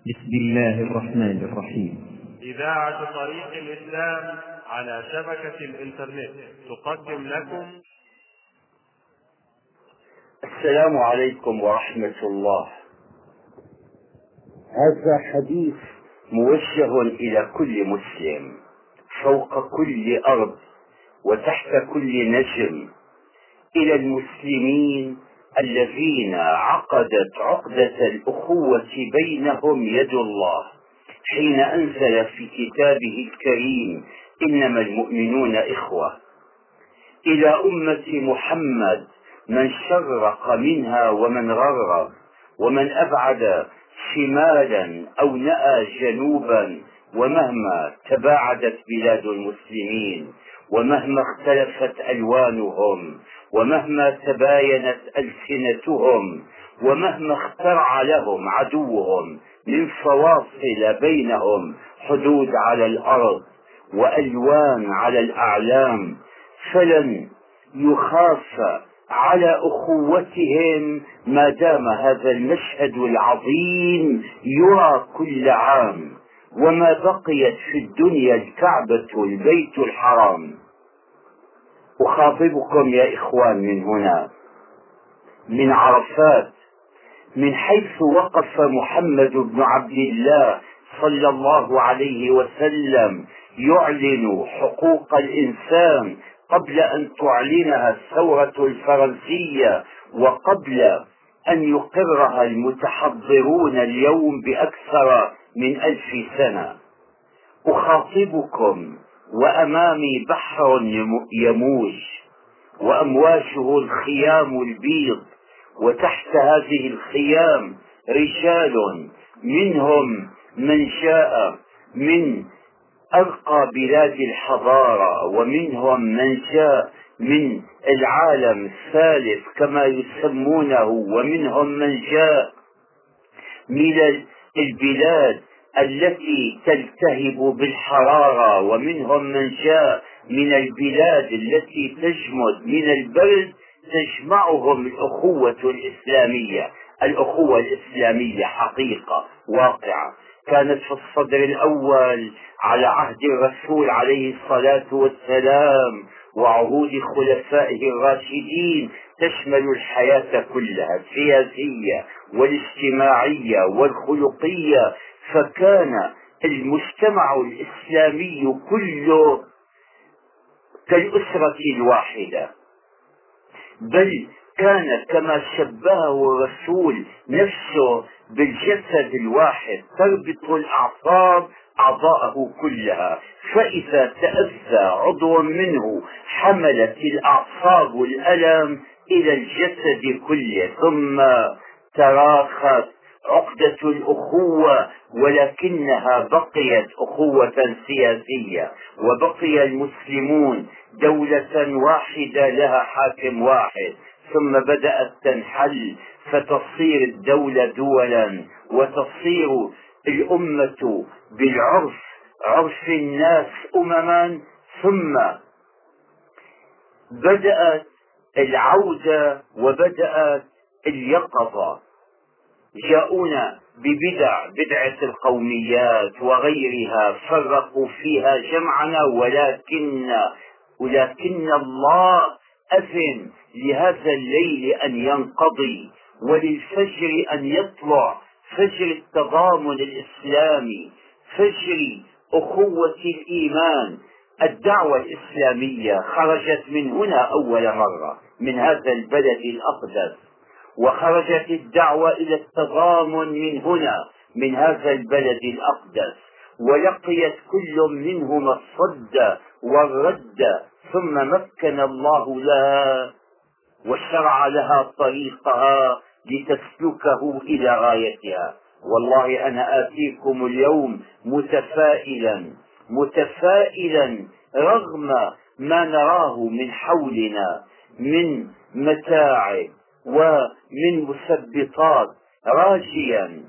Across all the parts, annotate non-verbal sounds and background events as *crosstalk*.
بسم الله الرحمن الرحيم. إذاعة طريق الإسلام على شبكة الإنترنت تقدم لكم. السلام عليكم ورحمة الله. هذا حديث موجه إلى كل مسلم فوق كل أرض وتحت كل نجم. إلى المسلمين الذين عقدت عقدة الأخوة بينهم يد الله حين أنزل في كتابه الكريم إنما المؤمنون إخوة. إلى أمة محمد من شرق منها ومن غرب ومن أبعد شمالا أو نأى جنوبا ومهما تباعدت بلاد المسلمين ومهما اختلفت ألوانهم ومهما تباينت ألسنتهم ومهما اخترع لهم عدوهم من فواصل بينهم حدود على الأرض وألوان على الأعلام فلن يخاف على أخوتهم ما دام هذا المشهد العظيم يرى كل عام وما بقيت في الدنيا الكعبة البيت الحرام. أخاطبكم يا إخوان من هنا من عرفات من حيث وقف محمد بن عبد الله صلى الله عليه وسلم يعلن حقوق الإنسان قبل أن تعلنها الثورة الفرنسية وقبل أن يقرها المتحضرون اليوم بأكثر من ألف سنة. أخاطبكم وأمامي بحر يموج وأمواجه الخيام البيض وتحت هذه الخيام رجال منهم من جاء من أرقى بلاد الحضارة ومنهم من جاء من العالم الثالث كما يسمونه ومنهم من جاء من البلاد التي تلتهب بالحرارة ومنهم من جاء من البلاد التي تجمد من البرد تجمعهم الأخوة الإسلامية. الأخوة الإسلامية حقيقة واقعة. كانت في الصدر الأول على عهد الرسول عليه الصلاة والسلام وعهود خلفائه الراشدين تشمل الحياة كلها السياسية والاجتماعية والخلقية فكان المجتمع الإسلامي كله كالأسرة الواحدة. بل كان كما شبهه الرسول نفسه بالجسد الواحد تربط الأعصاب أعضاءه كلها. فإذا تأذى عضو منه حملت الأعصاب الألم إلى الجسد كله. ثم تراخت عقدة الأخوة ولكنها بقيت أخوة سياسية وبقي المسلمون دولة واحدة لها حاكم واحد. ثم بدأت تنحل فتصير الدولة دولا وتصير الأمة بالعرف عرف الناس أمما. ثم بدأت العودة وبدأت اليقظة جاءونا ببدع بدعة القوميات وغيرها فرقوا فيها جمعنا ولكن ولكن الله أذن لهذا الليل أن ينقضي وللفجر أن يطلع. فجر التضامن الإسلامي فجر أخوة الإيمان. الدعوة الإسلامية خرجت من هنا أول مرة من هذا البلد الأقدس. وخرجت الدعوة إلى التضامن من هنا من هذا البلد الأقدس. ولقيت كل منهما الصد والرد ثم مكن الله لها وشرع لها طريقها لتسلكه إلى غايتها. والله أنا آتيكم اليوم متفائلا متفائلا رغم ما نراه من حولنا من متاعب ومن مثبطات راجيا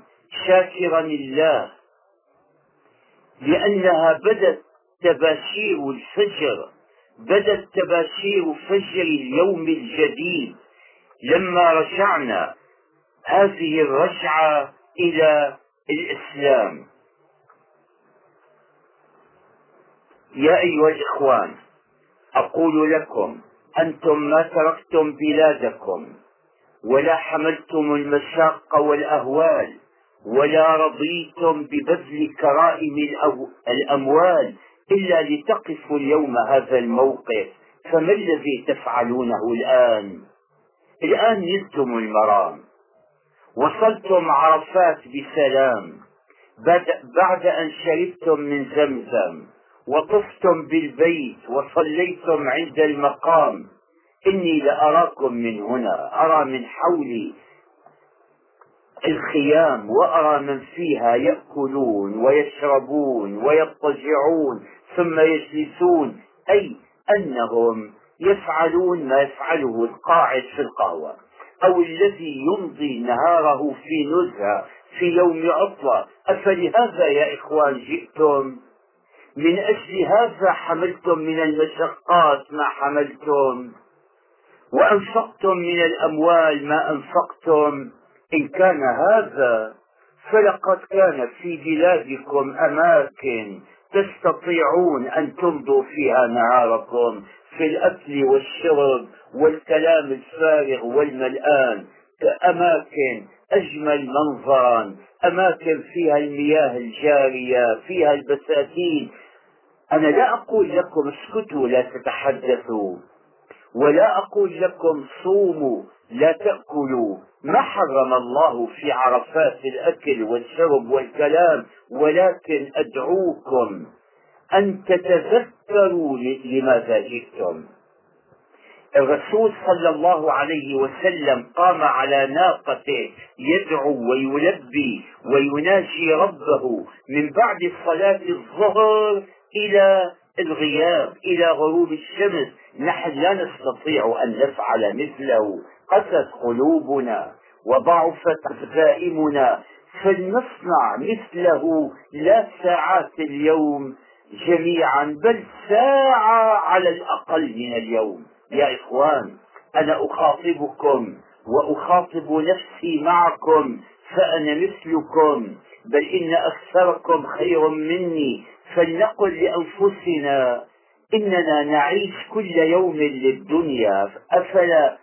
شاكرا الله لأنها بدت تباشير الفجر بدت تباشير فجر اليوم الجديد. لما رجعنا هذه الرجعة إلى الإسلام. يا أيها الإخوان أقول لكم أنتم ما تركتم بلادكم. ولا حملتم المشاق والأهوال ولا رضيتم ببذل كرائم الأموال إلا لتقفوا اليوم هذا الموقف. فما الذي تفعلونه الآن؟ الآن نلتم المرام. وصلتم عرفات بسلام. بعد أن شربتم من زمزم وطفتم بالبيت وصليتم عند المقام. إني لأراكم من هنا أرى من حولي الخيام وأرى من فيها يأكلون ويشربون ويضطجعون ثم يجلسون أي أنهم يفعلون ما يفعله القاعد في القهوة أو الذي يمضي نهاره في نزهة في يوم عطلة. أفلهذا يا إخوان جئتم؟ من أجل هذا حملتم من المشقات ما حملتم؟ وأنفقتم من الأموال ما أنفقتم. إن كان هذا فلقد كان في بلادكم أماكن تستطيعون أن تمضوا فيها نهاركم في الأكل والشرب والكلام الفارغ والملآن كأماكن أجمل منظرا أماكن فيها المياه الجارية فيها البساتين. أنا لا أقول لكم اسكتوا لا تتحدثوا. ولا أقول لكم صوموا لا تأكلوا. ما حرم الله في عرفات الأكل والشرب والكلام ولكن أدعوكم أن تتذكروا لماذا جئتم. الرسول صلى الله عليه وسلم قام على ناقته يدعو ويلبي ويناجي ربه من بعد صلاة الظهر إلى الغياب إلى غروب الشمس. نحن لا نستطيع أن نفعل مثله. قست قلوبنا وضعفت عزائمنا فلنصنع مثله لا ساعات اليوم جميعا بل ساعة على الأقل من اليوم. يا إخوان أنا أخاطبكم وأخاطب نفسي معكم فأنا مثلكم. بل إن أكثركم خير مني فلنقل لأنفسنا إننا نعيش كل يوم للدنيا أفلا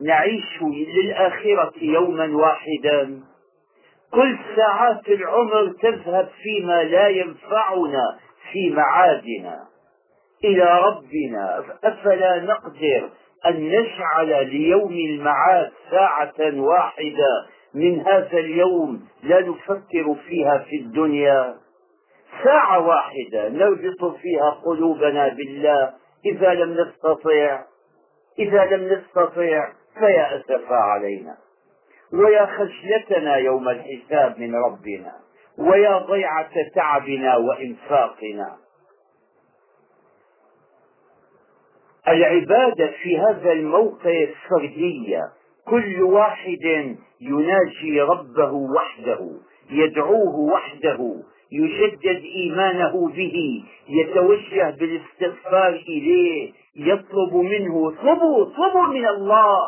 نعيش للآخرة يوما واحدا؟ كل ساعات العمر تذهب فيما لا ينفعنا في معادنا. إلى ربنا أفلا نقدر أن نجعل ليوم المعاد ساعة واحدة من هذا اليوم لا نفكر فيها في الدنيا. ساعة واحدة نربط فيها قلوبنا بالله. إذا لم نستطع إذا لم نستطع فيا أسفا علينا. ويا خشيتنا يوم الحساب من ربنا. ويا ضيعة تعبنا وإنفاقنا. العبادة في هذا الموقف فردية كل واحد يناجي ربه وحده يدعوه وحده يجدد إيمانه به يتوجه بالاستغفار إليه يطلب منه اطلبوا اطلبوا من الله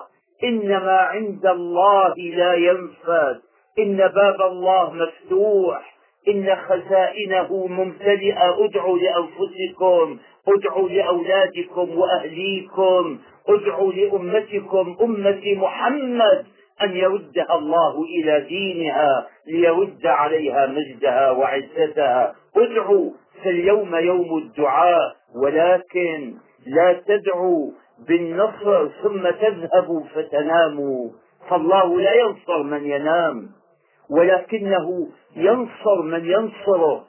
إنما عند الله لا ينفذ إن باب الله مفتوح إن خزائنه ممتلئة ادعوا لأنفسكم ادعوا لأولادكم وأهليكم ادعوا لأمتكم أمة محمد أن يردها الله إلى دينها ليرد عليها مجدها وعزتها. ادعوا فاليوم يوم الدعاء ولكن لا تدعوا بالنصر ثم تذهبوا فتناموا. فالله لا ينصر من ينام. ولكنه ينصر من ينصره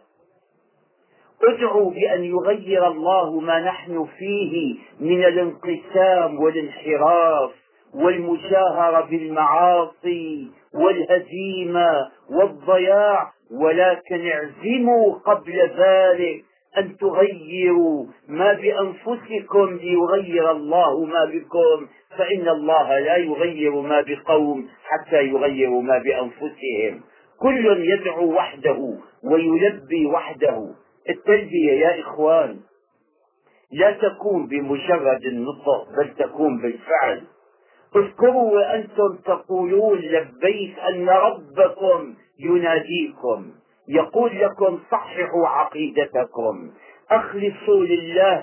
ادعوا بأن يغير الله ما نحن فيه من الانقسام والانحراف والمجاهرة بالمعاصي والهزيمة والضياع ولكن اعزموا قبل ذلك أن تغيروا ما بأنفسكم ليغير الله ما بكم فإن الله لا يغير ما بقوم حتى يغيروا ما بأنفسهم. كل يدعو وحده ويلبي وحده. التلبية يا إخوان لا تكون بمجرد النطق بل تكون بالفعل. اذكروا وأنتم تقولون لبيك أن ربكم يناديكم. يقول لكم صححوا عقيدتكم. أخلصوا لله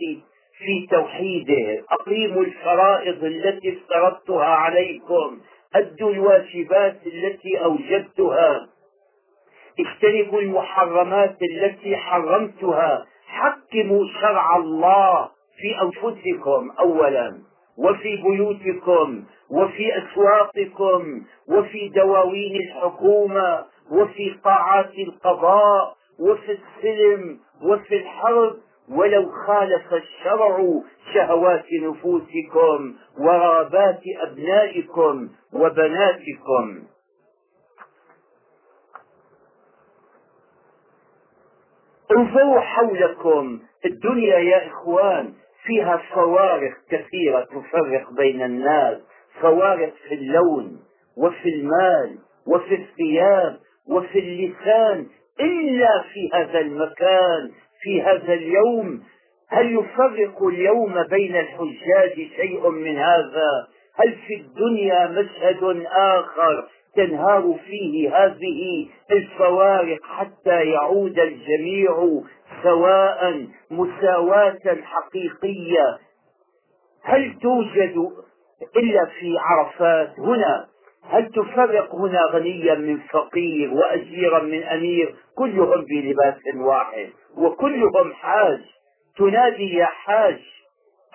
في توحيده. أقيموا الفرائض التي افترضتها عليكم. أدوا الواجبات التي أوجبتها. اجتنبوا المحرمات التي حرمتها. حكموا شرع الله في أنفسكم اولا وفي بيوتكم وفي أسواقكم وفي دواوين الحكومة. وفي قاعات القضاء وفي السلم وفي الحرب ولو خالف الشرع شهوات نفوسكم ورغبات أبنائكم وبناتكم. انظروا حولكم الدنيا يا إخوان فيها فوارق كثيرة تفرق بين الناس فوارق في اللون وفي المال وفي الثياب وفي اللسان إلا في هذا المكان في هذا اليوم. هل يفرق اليوم بين الحجاج شيء من هذا؟ هل في الدنيا مشهد آخر تنهار فيه هذه الفوارق حتى يعود الجميع سواء مساواة حقيقية؟ هل توجد إلا في عرفات هنا؟ هل تفرق هنا غنيا من فقير وأجيرا من أمير؟ كلهم بلباس واحد وكلهم حاج. تنادي يا حاج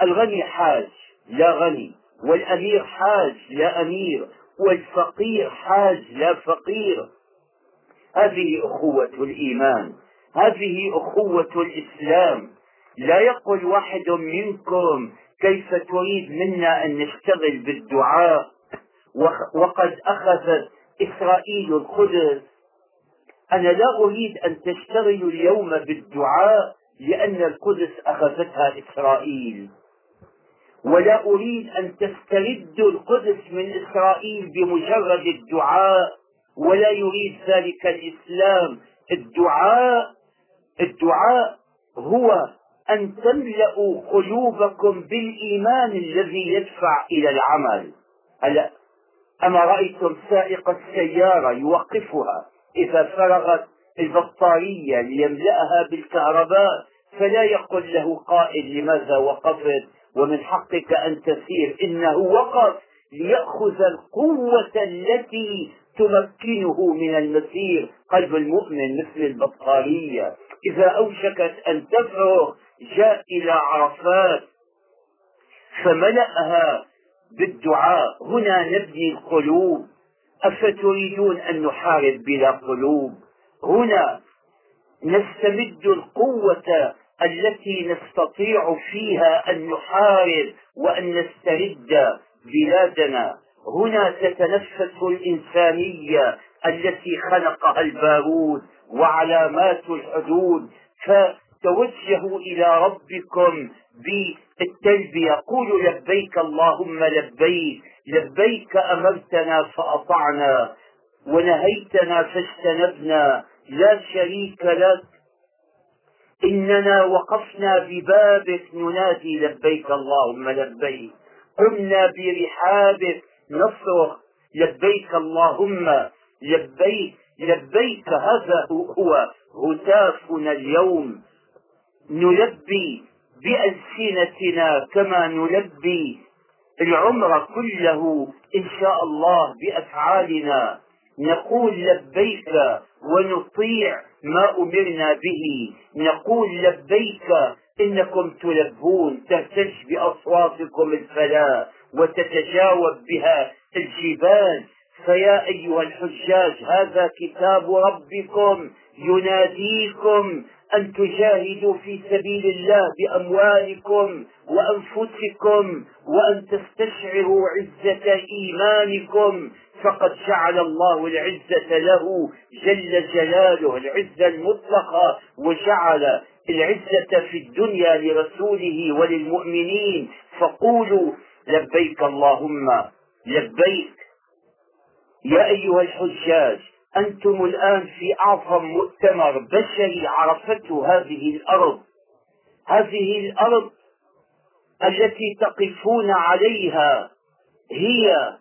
الغني حاج لا غني. والأمير حاج لا أمير. والفقير حاج لا فقير. هذه أخوة الإيمان هذه أخوة الإسلام. لا يقول واحد منكم كيف تريد منا أن نشتغل بالدعاء. وقد أخذت إسرائيل القدس أنا لا أريد أن تشتغلوا اليوم بالدعاء لأن القدس أخذتها إسرائيل. ولا أريد أن تستردوا القدس من إسرائيل بمجرد الدعاء. ولا يريد ذلك الإسلام. الدعاء الدعاء هو أن تملأوا قلوبكم بالإيمان الذي يدفع إلى العمل. هلا أما رأيتم سائق السيارة يوقفها؟ إذا فرغت البطارية ليملأها بالكهرباء فلا يقول له قائل لماذا وقفت؟ ومن حقك أن تسير. إنه وقف ليأخذ القوة التي تمكنه من المسير. قلب المؤمن مثل البطارية. إذا أوشكت أن تفرغ جاء إلى عرفات فملأها بالدعاء. هنا نبني القلوب. أفتريدون أن نحارب بلا قلوب؟ هنا نستمد القوة التي نستطيع فيها أن نحارب وأن نسترد بلادنا. هنا تتنفس الإنسانية التي خلقها البارود وعلامات الحدود. فتوجهوا إلى ربكم بالتلبية قولوا لبيك اللهم لبيك لبيك أمرتنا فأطعنا ونهيتنا فاجتنبنا لا شريك لك. إننا وقفنا ببابك ننادي لبيك اللهم لبيك قمنا برحابك نصرخ لبيك اللهم لبيك لبيك هذا هو هتافنا اليوم. نلبي بألسنتنا كما نلبي العمر كله إن شاء الله بأفعالنا. نقول لبيك ونطيع ما أمرنا به. نقول لبيك إنكم تلبون تهتز بأصواتكم الفلاة وتتجاوب بها الجبال. فيا أيها الحجاج هذا كتاب ربكم يناديكم أن تجاهدوا في سبيل الله بأموالكم وأنفسكم وأن تستشعروا عزة إيمانكم فقد جعل الله العزة له جل جلاله العزة المطلقة وجعل العزة في الدنيا لرسوله وللمؤمنين. فقولوا لبيك اللهم لبيك. يا أيها الحجاج أنتم الآن في أعظم مؤتمر بشري عرفته هذه الأرض. هذه الأرض التي تقفون عليها هي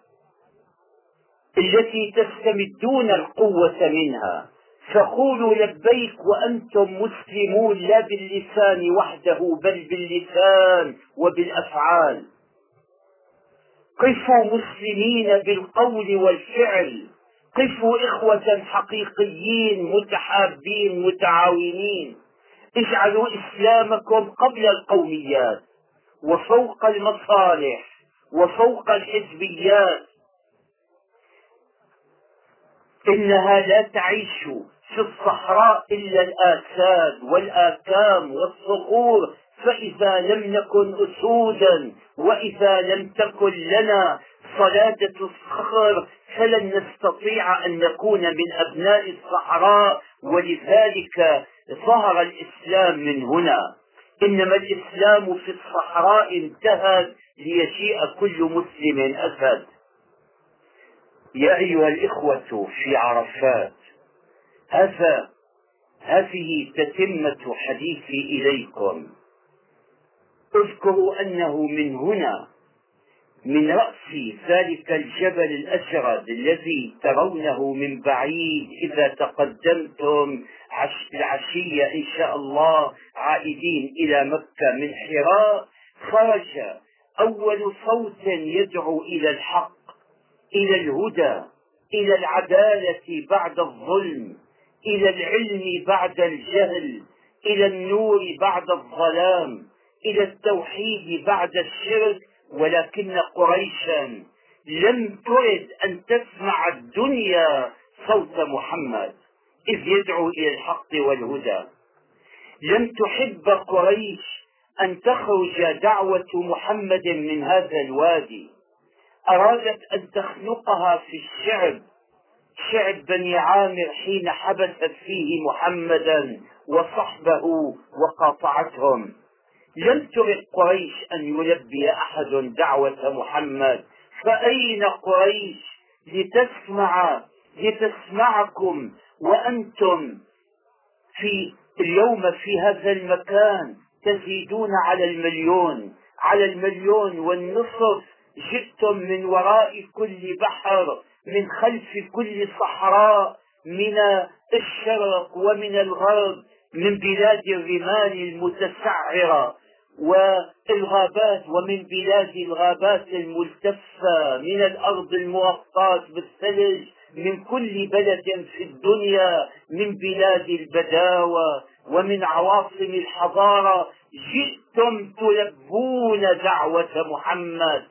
التي تستمدون القوة منها. فقولوا لبيك وأنتم مسلمون لا باللسان وحده بل باللسان وبالأفعال. قفوا مسلمين بالقول والفعل. قفوا إخوة حقيقيين متحابين متعاونين. اجعلوا إسلامكم قبل القوميات وفوق المصالح وفوق الحزبيات. إنها لا تعيش في الصحراء إلا الآساد والآكام والصخور. فإذا لم نكن أسودا وإذا لم تكن لنا صلادة الصخر فلن نستطيع أن نكون من أبناء الصحراء ولذلك ظهر الإسلام من هنا. إنما الإسلام في الصحراء انتهى ليجيء كل مسلم أسد. يا أيها الإخوة في عرفات هذا هذه تتمة حديثي إليكم. اذكروا أنه من هنا من رأس ذلك الجبل الأسود الذي ترونه من بعيد إذا تقدمتم العشية إن شاء الله عائدين إلى مكة من حراء خرج أول صوت يدعو إلى الحق إلى الهدى إلى العدالة بعد الظلم إلى العلم بعد الجهل إلى النور بعد الظلام إلى التوحيد بعد الشرك ولكن قريشا لم ترد أن تسمع الدنيا صوت محمد إذ يدعو إلى الحق والهدى. لم تحب قريش أن تخرج دعوة محمد من هذا الوادي. أرادت أن تخلقها في الشعب شعب بني عامر حين حبست فيه محمدا وصحبه وقاطعتهم. لم ترد قريش أن يلبي أحد دعوة محمد. فأين قريش؟ لتسمع لتسمعكم وأنتم في اليوم في هذا المكان تزيدون على المليون. على المليون والنصف جئتم من وراء كل بحر من خلف كل صحراء من الشرق ومن الغرب من بلاد الرمال المتسعرة. والغابات ومن بلاد الغابات الملتفة من الأرض المغطاة بالثلج من كل بلد في الدنيا من بلاد البداوة ومن عواصم الحضارة جئتم تلبون دعوة محمد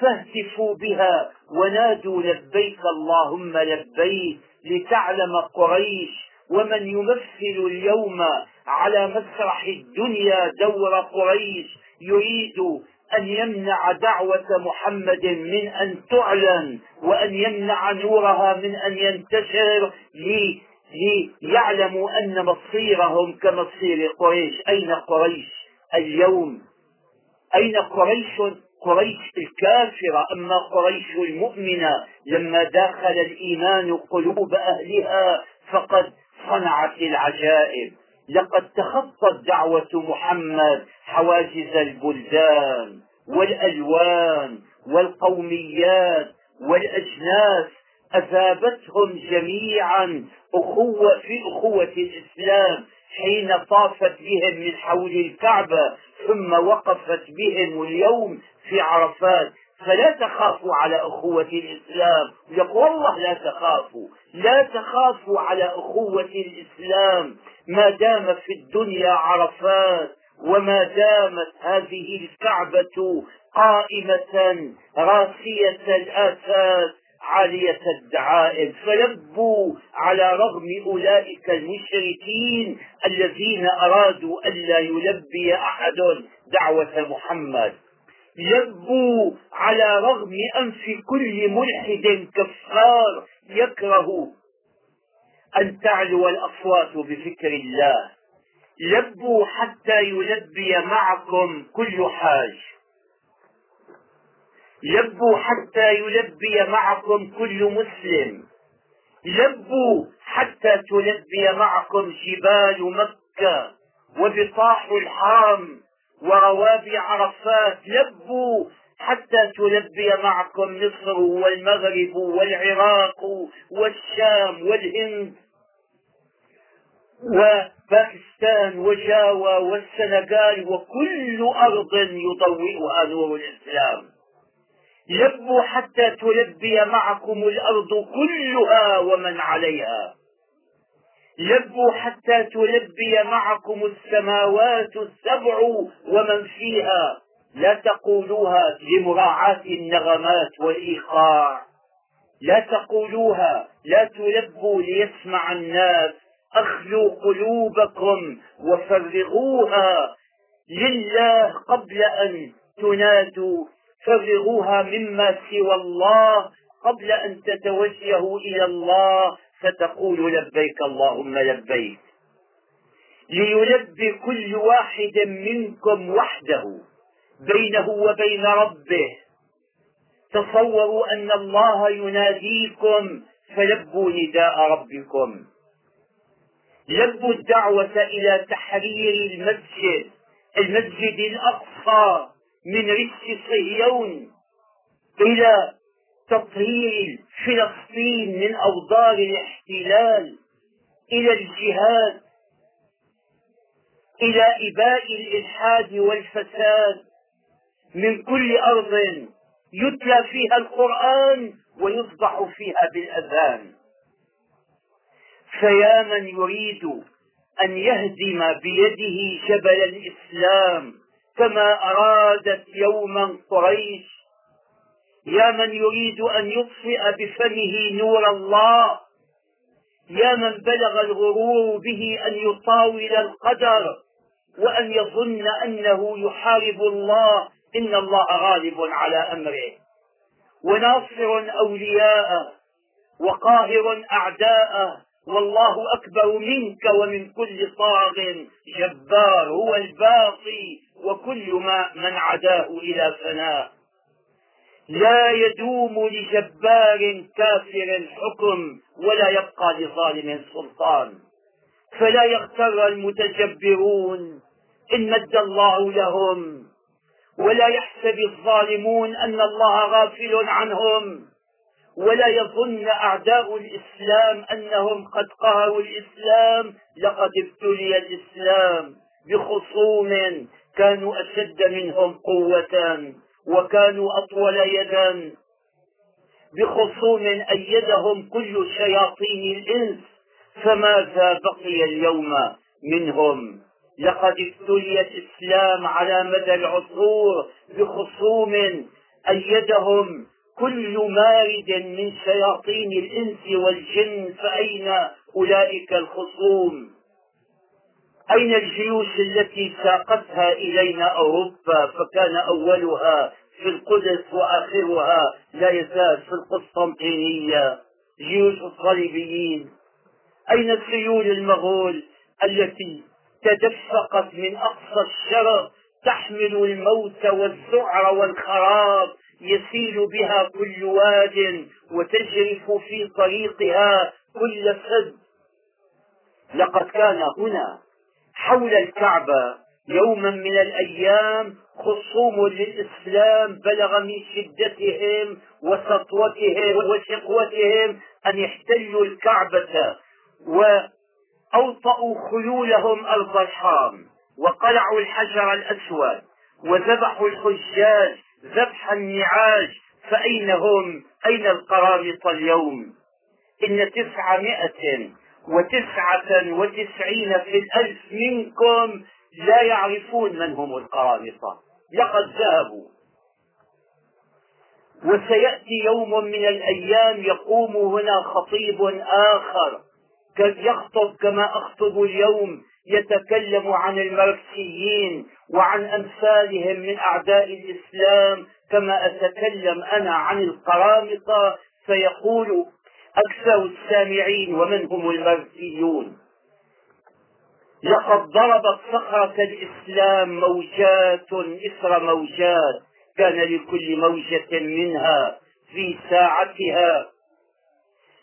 فاهتفوا بها ونادوا لبيك اللهم لبيك لتعلم قريش ومن يمثل اليوم على مسرح الدنيا دور قريش يريد أن يمنع دعوة محمد من أن تعلن وأن يمنع نورها من أن ينتشر ليعلموا أن مصيرهم كمصير قريش. أين قريش اليوم؟ أين قريش؟ قريش الكافرة. أما قريش المؤمنة لما داخل الإيمان قلوب أهلها فقد صنعت العجائب. لقد تخطت دعوة محمد حواجز البلدان والألوان والقوميات والأجناس أذابتهم جميعا أخوة في أخوة الإسلام حين طافت بهم من حول الكعبة ثم وقفت بهم اليوم في عرفات فلا تخافوا على أخوة الإسلام. يقول والله لا تخافوا. لا تخافوا على أخوة الإسلام. ما دام في الدنيا عرفات وما دامت هذه الكعبة قائمة راسية الآفات عالية الدعائم. فلبوا على رغم أولئك المشركين الذين أرادوا ألا يلبي أحد دعوة محمد. لبوا على رغم أنف كل ملحد كفار يكره أن تعلو الأصوات بفكر الله. لبوا حتى يلبي معكم كل حاج. لبوا حتى يلبي معكم كل مسلم. لبوا حتى تلبي معكم جبال مكة وبطاح الحرم. وروابي عرفات لبوا حتى تلبي معكم مصر والمغرب والعراق والشام والهند وباكستان وجاوا والسنغال وكل أرض يضوئها نور الإسلام. لبوا حتى تلبي معكم الأرض كلها ومن عليها. لبوا حتى تلبي معكم السماوات السبع ومن فيها. لا تقولوها لمراعاة النغمات والإيقاع. لا تقولوها لا تلبوا ليسمع الناس. أخلوا قلوبكم وفرغوها لله قبل أن تنادوا. فرغوها مما سوى الله قبل أن تتوجهوا إلى الله. فتقول لبيك اللهم لبيك ليلبي كل واحد منكم وحده بينه وبين ربه. تصوروا أن الله يناديكم فلبوا نداء ربكم. لبوا الدعوة إلى تحرير المسجد المسجد الأقصى من رجس صهيون إلى تطهير فلسطين من أوضار الاحتلال إلى الجهاد إلى إباء الإلحاد والفساد. من كل أرض يتلى فيها القرآن ويصبح فيها بالأذان. فيا من يريد أن يهدم بيده جبل الإسلام كما أرادت يوما قريش يا من يريد أن يطفئ بفمه نور الله يا من بلغ الغرور به أن يطاول القدر وأن يظن أنه يحارب الله إن الله غالب على أمره. وناصر أولياءه وقاهر أعداءه والله أكبر منك ومن كل طاغ جبار هو الباقي وكل ما من عداه إلى فناء لا يدوم لجبار كافر الحكم ولا يبقى لظالم سلطان. فلا يغتر المتجبرون إن مد الله لهم ولا يحسب الظالمون أن الله غافل عنهم ولا يظن أعداء الإسلام أنهم قد قهروا الإسلام لقد ابتلي الإسلام بخصوم كانوا أشد منهم قوة. وكانوا أطول يدا بخصوم أيدهم كل شياطين الإنس فماذا بقي اليوم منهم؟ لقد ابتلي الإسلام على مدى العصور بخصوم أيدهم كل مارد من شياطين الإنس والجن فأين أولئك الخصوم؟ أين الجيوش التي ساقتها إلينا أوروبا فكان أولها في القدس وآخرها لا يزال في القسطنطينية؟ جيوش الصليبيين. أين السيول المغول التي تدفقت من أقصى الشرق تحمل الموت والذعر والخراب يسيل بها كل واد وتجرف في طريقها كل سد لقد كان هنا حول الكعبة يوما من الأيام خصوم للإسلام بلغ من شدتهم وسطوتهم وشقوتهم أن يحتلوا الكعبة وأوطأوا خيولهم الحرم وقلعوا الحجر الأسود وذبحوا الحجاج ذبح النعاج فأين هم؟ أين القرامطة اليوم؟ إن تسعمائة وتسعة وتسعين في الألف منكم لا يعرفون من هم القرامطة لقد ذهبوا. وسيأتي يوم من الأيام يقوم هنا خطيب آخر. يخطب كما أخطب اليوم يتكلم عن الماركسيين وعن أمثالهم من أعداء الإسلام. كما أتكلم أنا عن القرامطة فيقول أكثر السامعين ومن هم الماركسيون لقد ضربت صخرة الإسلام موجات إثر موجات كان لكل موجة منها في ساعتها.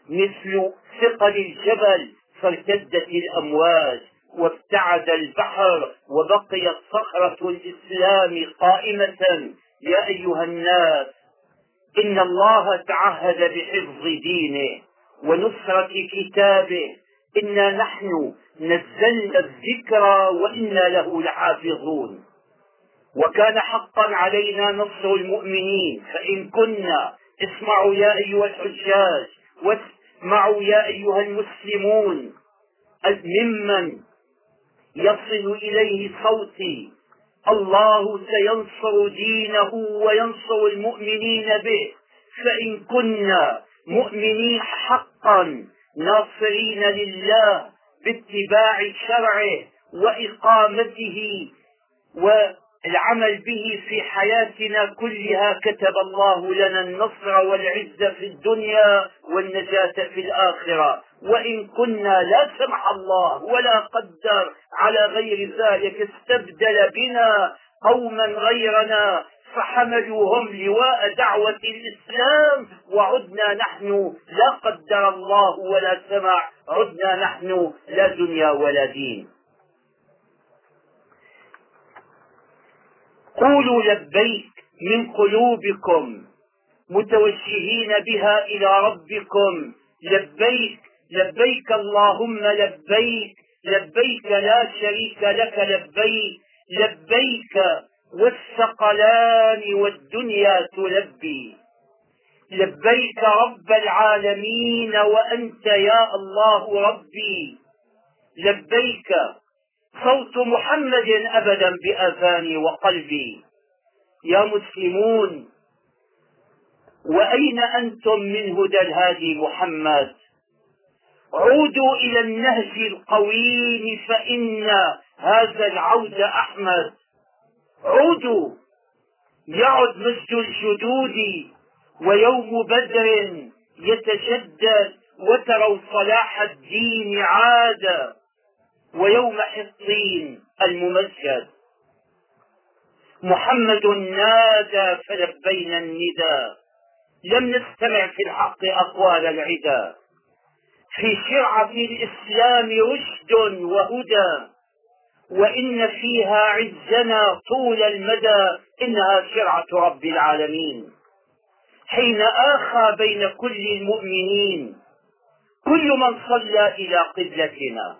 مثل ثقل الجبل فارتدت الأمواج وابتعد البحر وبقيت صخرة الإسلام قائمة. يا أيها الناس إن الله تعهد بحفظ دينه ونصرة كتابه. إنا نحن نزلنا الذكر وإنا له لحافظون. وكان حقا علينا نصر المؤمنين. فإن كنا اسمعوا يا أيها الحجاج واسمعوا يا أيها المسلمون ممن يصل إليه صوتي الله سينصر دينه وينصر المؤمنين به. فإن كنا مؤمنين حقا ناصرين لله باتباع شرعه وإقامته والعمل به في حياتنا كلها كتب الله لنا النصر والعزة في الدنيا والنجاة في الآخرة. وإن كنا لا سمح الله ولا قدر على غير ذلك استبدل بنا قوما غيرنا فحملوا هم لواء دعوة الإسلام وعدنا نحن لا قدر الله ولا سمع عدنا نحن لا دنيا ولا دين. قولوا لبيك من قلوبكم متوجهين بها إلى ربكم لبيك لبيك اللهم لبيك لبيك لا شريك لك لبيك لبيك والثقلان والدنيا تلبي. لبيك رب العالمين وأنت يا الله ربي. لبيك صوت محمد أبدا بأذاني وقلبي. يا مسلمون وأين أنتم من هدى الهادي محمد؟ عودوا إلى النهج القويم فإن هذا العود أحمد. عودوا. يعد مجد الجدود ويوم بدر يتجدد وتروا صلاح الدين عاد ويوم حطين الممجد. محمد نادى فلبينا الندى لم نستمع في الحق أقوال العدا. في شرعة الإسلام رشد وهدى وإن فيها عزنا طول المدى إنها شرعة رب العالمين. حين آخى بين كل المؤمنين كل من صلى إلى قبلتنا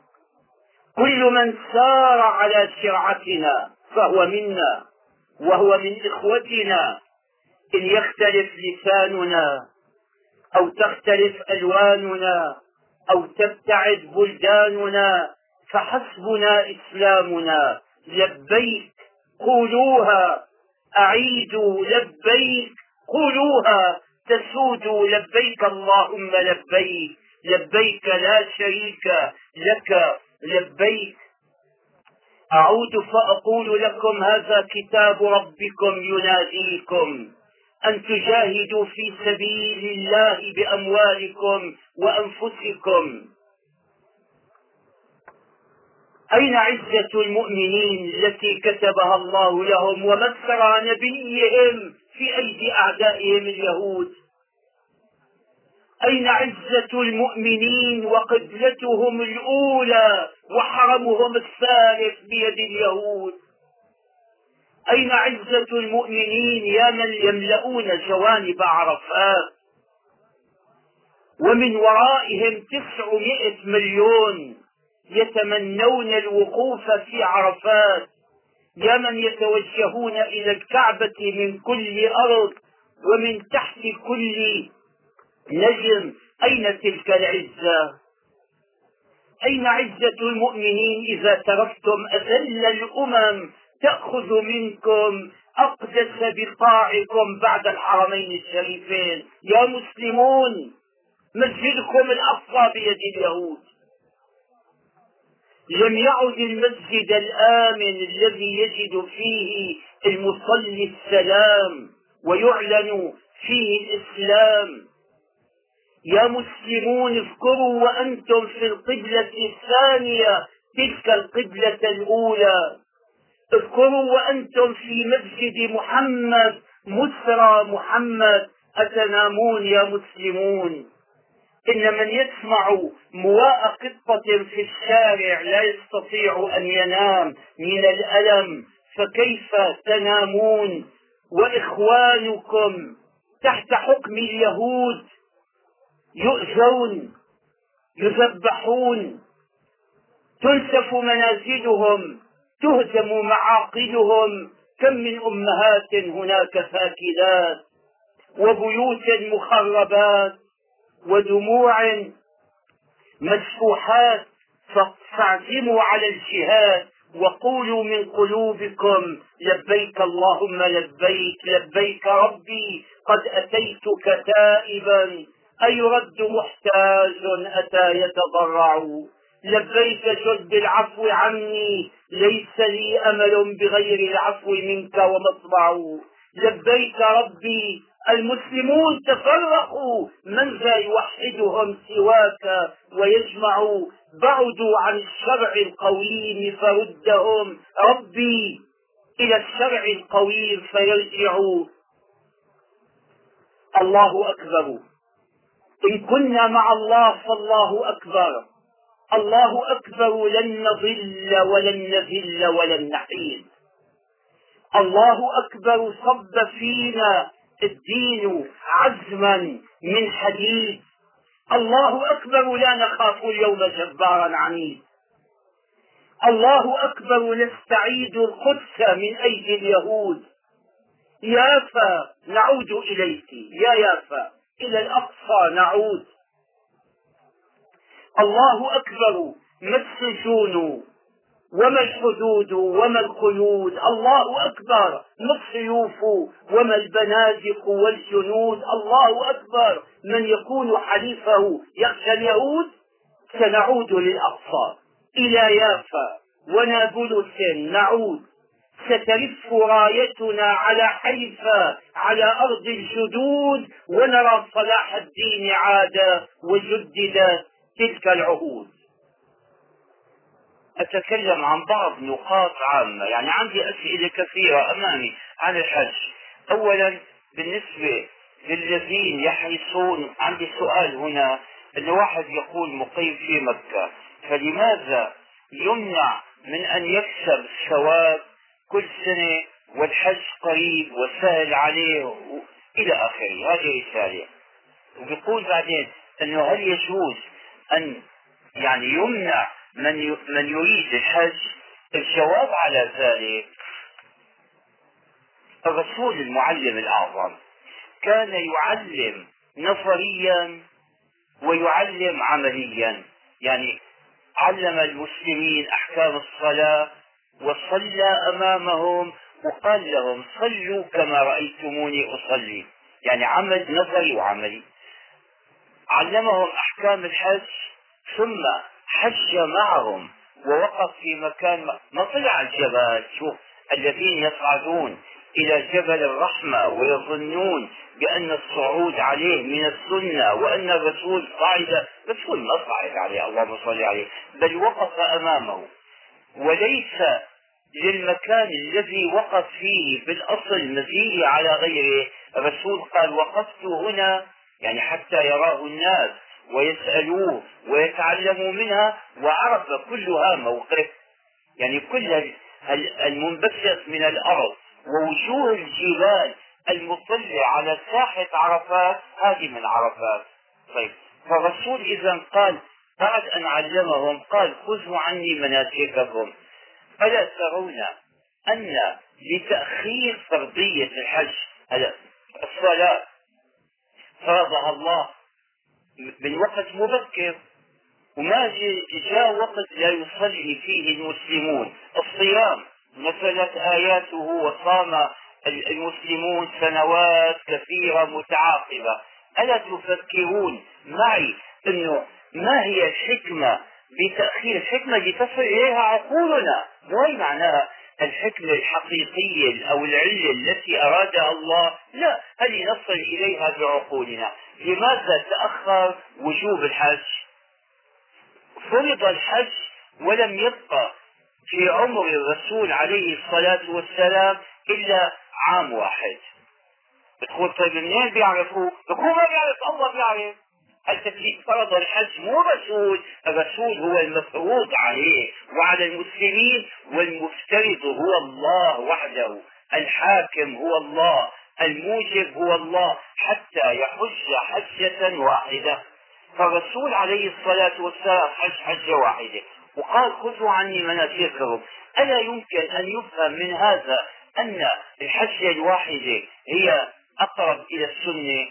كل من سار على شرعتنا فهو منا وهو من إخوتنا. إن يختلف لساننا أو تختلف ألواننا أو تبتعد بلداننا فحسبنا إسلامنا. لبيك قولوها أعيدوا لبيك قولوها تسودوا لبيك اللهم لبيك. لبيك لا شريك لك لبيك. أعود فأقول لكم هذا كتاب ربكم يناديكم. أن تجاهدوا في سبيل الله بأموالكم وأنفسكم. أين عزة المؤمنين التي كتبها الله لهم ومسر نبيهم في أيدي أعدائهم اليهود؟ أين عزة المؤمنين وقبلتهم الأولى وحرمهم الثالث بيد اليهود؟ أين عزة المؤمنين يا من يملؤون جوانب عرفات؟ ومن ورائهم تسعمائة مليون يتمنون الوقوف في عرفات. يا من يتوجهون إلى الكعبة من كل أرض ومن تحت كل نجم. أين تلك العزة؟ أين عزة المؤمنين إذا تركتم أذل الأمم تأخذ منكم أقدس بقاعكم بعد الحرمين الشريفين. يا مسلمون مسجدكم الأقصى بيد اليهود. لم يعد المسجد الآمن الذي يجد فيه المصلي السلام ويعلن فيه الإسلام. يا مسلمون اذكروا وأنتم في القبلة الثانية تلك القبلة الأولى. اذكروا وأنتم في مسجد محمد مسرى محمد أتنامون يا مسلمون. إن من يسمع مواء قطة في الشارع لا يستطيع أن ينام من الألم فكيف تنامون؟ وإخوانكم تحت حكم اليهود يؤذون يذبحون تنسف منازلهم. تهدم معاقلهم. كم من أمهات هناك فاكلات وبيوت مخربات ودموع مسفوحات. فاعزموا على الجهاد وقولوا من قلوبكم لبيك اللهم لبيك لبيك ربي قد أتيتك تائبا. أيرد محتاج أتى يتضرع. لبيك جد العفو عني ليس لي أمل بغير العفو منك ومطبع لبيك ربي المسلمون تفرقوا من ذا يوحدهم سواك ويجمع. بعدوا عن الشرع القويم فردهم. ربي إلى الشرع القويم فيرجعوا الله أكبر. إن كنا مع الله فالله أكبر. الله أكبر لن نضل ولن نذل ولن نحيد. الله أكبر صب فينا الدين عزما من حديد. الله أكبر لا نخاف اليوم جبارا عنيد. الله أكبر نستعيد القدس من أيدي اليهود. يافا نعود إليك. يا يافا إلى الأقصى نعود. الله أكبر ما السجون وما الحدود وما القيود. الله أكبر ما السيوف وما البنادق والجنود. الله أكبر من يكون حليفه يخشى اليهود سنعود للأقصى. إلى يافا ونابلس نعود. سترف رايتنا على حيفا على أرض الجدود ونرى صلاح الدين عاد وجدد تلك العهود. أتكلم عن بعض نقاط عامة. يعني عندي أسئلة كثيرة أمامي عن الحج. أولا بالنسبة للذين يحرصون عندي سؤال هنا أن واحد يقول مقيم في مكة فلماذا يمنع من أن يكسب ثواب كل سنة والحج قريب وسهل عليه إلى آخره؟ هذه رسالة. وبيقول بعدين أنه هل يجوز أن يعني يمنع من من يريد الحج الجواب على ذلك الرسول المعلم الأعظم. كان يعلم نظريا ويعلم عمليا. يعني علم المسلمين أحكام الصلاة وصلى أمامهم وقال لهم صلوا كما رأيتموني أصلي. يعني عمل نظري وعملي. علمهم أحكام الحج ثم حج معهم ووقف في مكان ما طلع الجبل شوف الذين يصعدون إلى جبل الرحمة ويظنون بأن الصعود عليه من السنة وأن الرسول صعد. الرسول ما صعد عليه اللهم صل عليه بل وقف أمامه. وليس للمكان الذي وقف فيه بالأصل مزية على غيره. الرسول قال وقفت هنا يعني حتى يراه الناس ويسألوه ويتعلموا منها وعرف كلها موقف. يعني كل المنبثق من الأرض ووجوه الجبال المطلة على ساحة عرفات هذه من عرفات. طيب فالرسول إذا قال بعد أن علمهم قال خذوا عني مناسككم. ألا ترون أن لتأخير فرضية الحج الصلاة فرضها الله من وقت مبكر وما جاء وقت لا يصلي فيه المسلمون. الصيام نزلت آياته وصام المسلمون سنوات كثيرة متعاقبة. ألا تفكرون معي أنه ما هي الحكمة بتأخير؟ الحكمة اللي تصل إليها عقولنا مو معناها؟ الحكمة الحقيقية أو العلة التي أرادها الله لا هل نصل إليها بعقولنا. لماذا تأخر وجوب الحج؟ فرض الحج ولم يبقى في عمر الرسول عليه الصلاة والسلام إلا عام واحد. بتقول طيب منين بيعرفوا؟ بتقول ما بيعرف الله بيعرف. التكليف فرض الحج مو الرسول الرسول هو المفروض عليه وعلى المسلمين والمفترض هو الله وحده. الحاكم هو الله الموجب هو الله حتى يحج حجة واحدة. فالرسول عليه الصلاة والسلام حج حجة واحدة. وقال خذوا عني مناسككم ألا يمكن أن يفهم من هذا أن الحجة الواحدة هي أقرب إلى السنة؟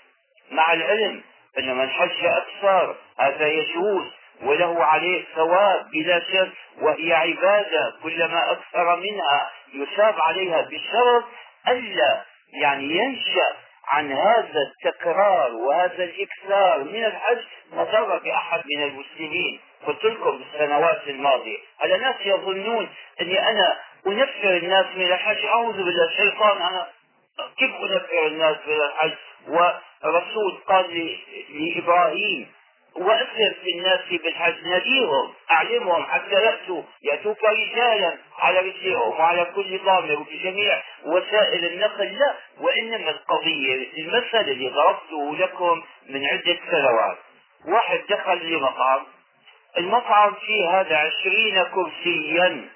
مع العلم أن من حج أكثر هذا يجوز وله عليه ثواب بلا شك وهي عبادة كلما أكثر منها يثاب عليها بشرط ألا يعني ينشأ عن هذا التكرار وهذا الإكثار من الحج مضرة بأحد من المسلمين. قلت لكم بالسنوات الماضية هذا ناس يظنون أني أنا أنفر الناس من الحج. أعوذ بالله الشيطان أنا كيف أنفر الناس من الحج؟ والرسول قال لإبراهيم وأسر في الناس بالحج نذيرهم أعلمهم حتى يأتوا يأتوك رجالا على رجلهم وعلى كل ضامر وبجميع وسائل النقل لا وإنما القضية المثل اللي ضربته لكم من عدة سنوات. واحد دخل لمطعم المطعم فيه هذا عشرين كرسيا.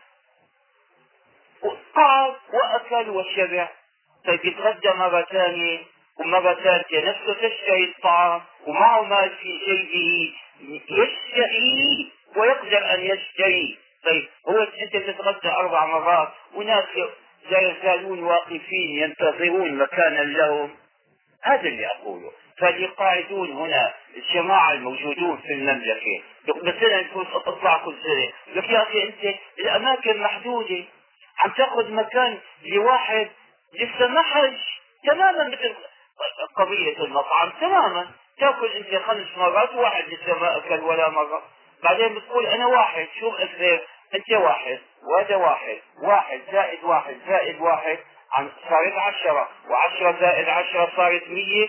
قعد وأكل وشبع. طيب يتغدى مرة ثانية. ومرة نفسه تشتري الطعام ومعه مال في جيبه يشتري ويقدر أن يشتري طيب هو أنت تتغدى أربع مرات وناس لا يزالون واقفين ينتظرون مكانا لهم. هذا اللي أقوله. فاللي قاعدون هنا الجماعة الموجودون في المملكة. مثلا تطلع كل سنة. لك يا أخي أنت الأماكن محدودة. عم تأخذ مكان لواحد لسه ما حج. تماما مثل قضية المطعم تماما. تأكل أنت خمس مرات وواحد لسه ما أكل ولا مرة. بعدين بتقول أنا واحد شو بأثر أنت واحد وهذا واحد واحد زائد واحد زائد واحد. عن صارت عشرة وعشرة زائد عشرة صارت مية.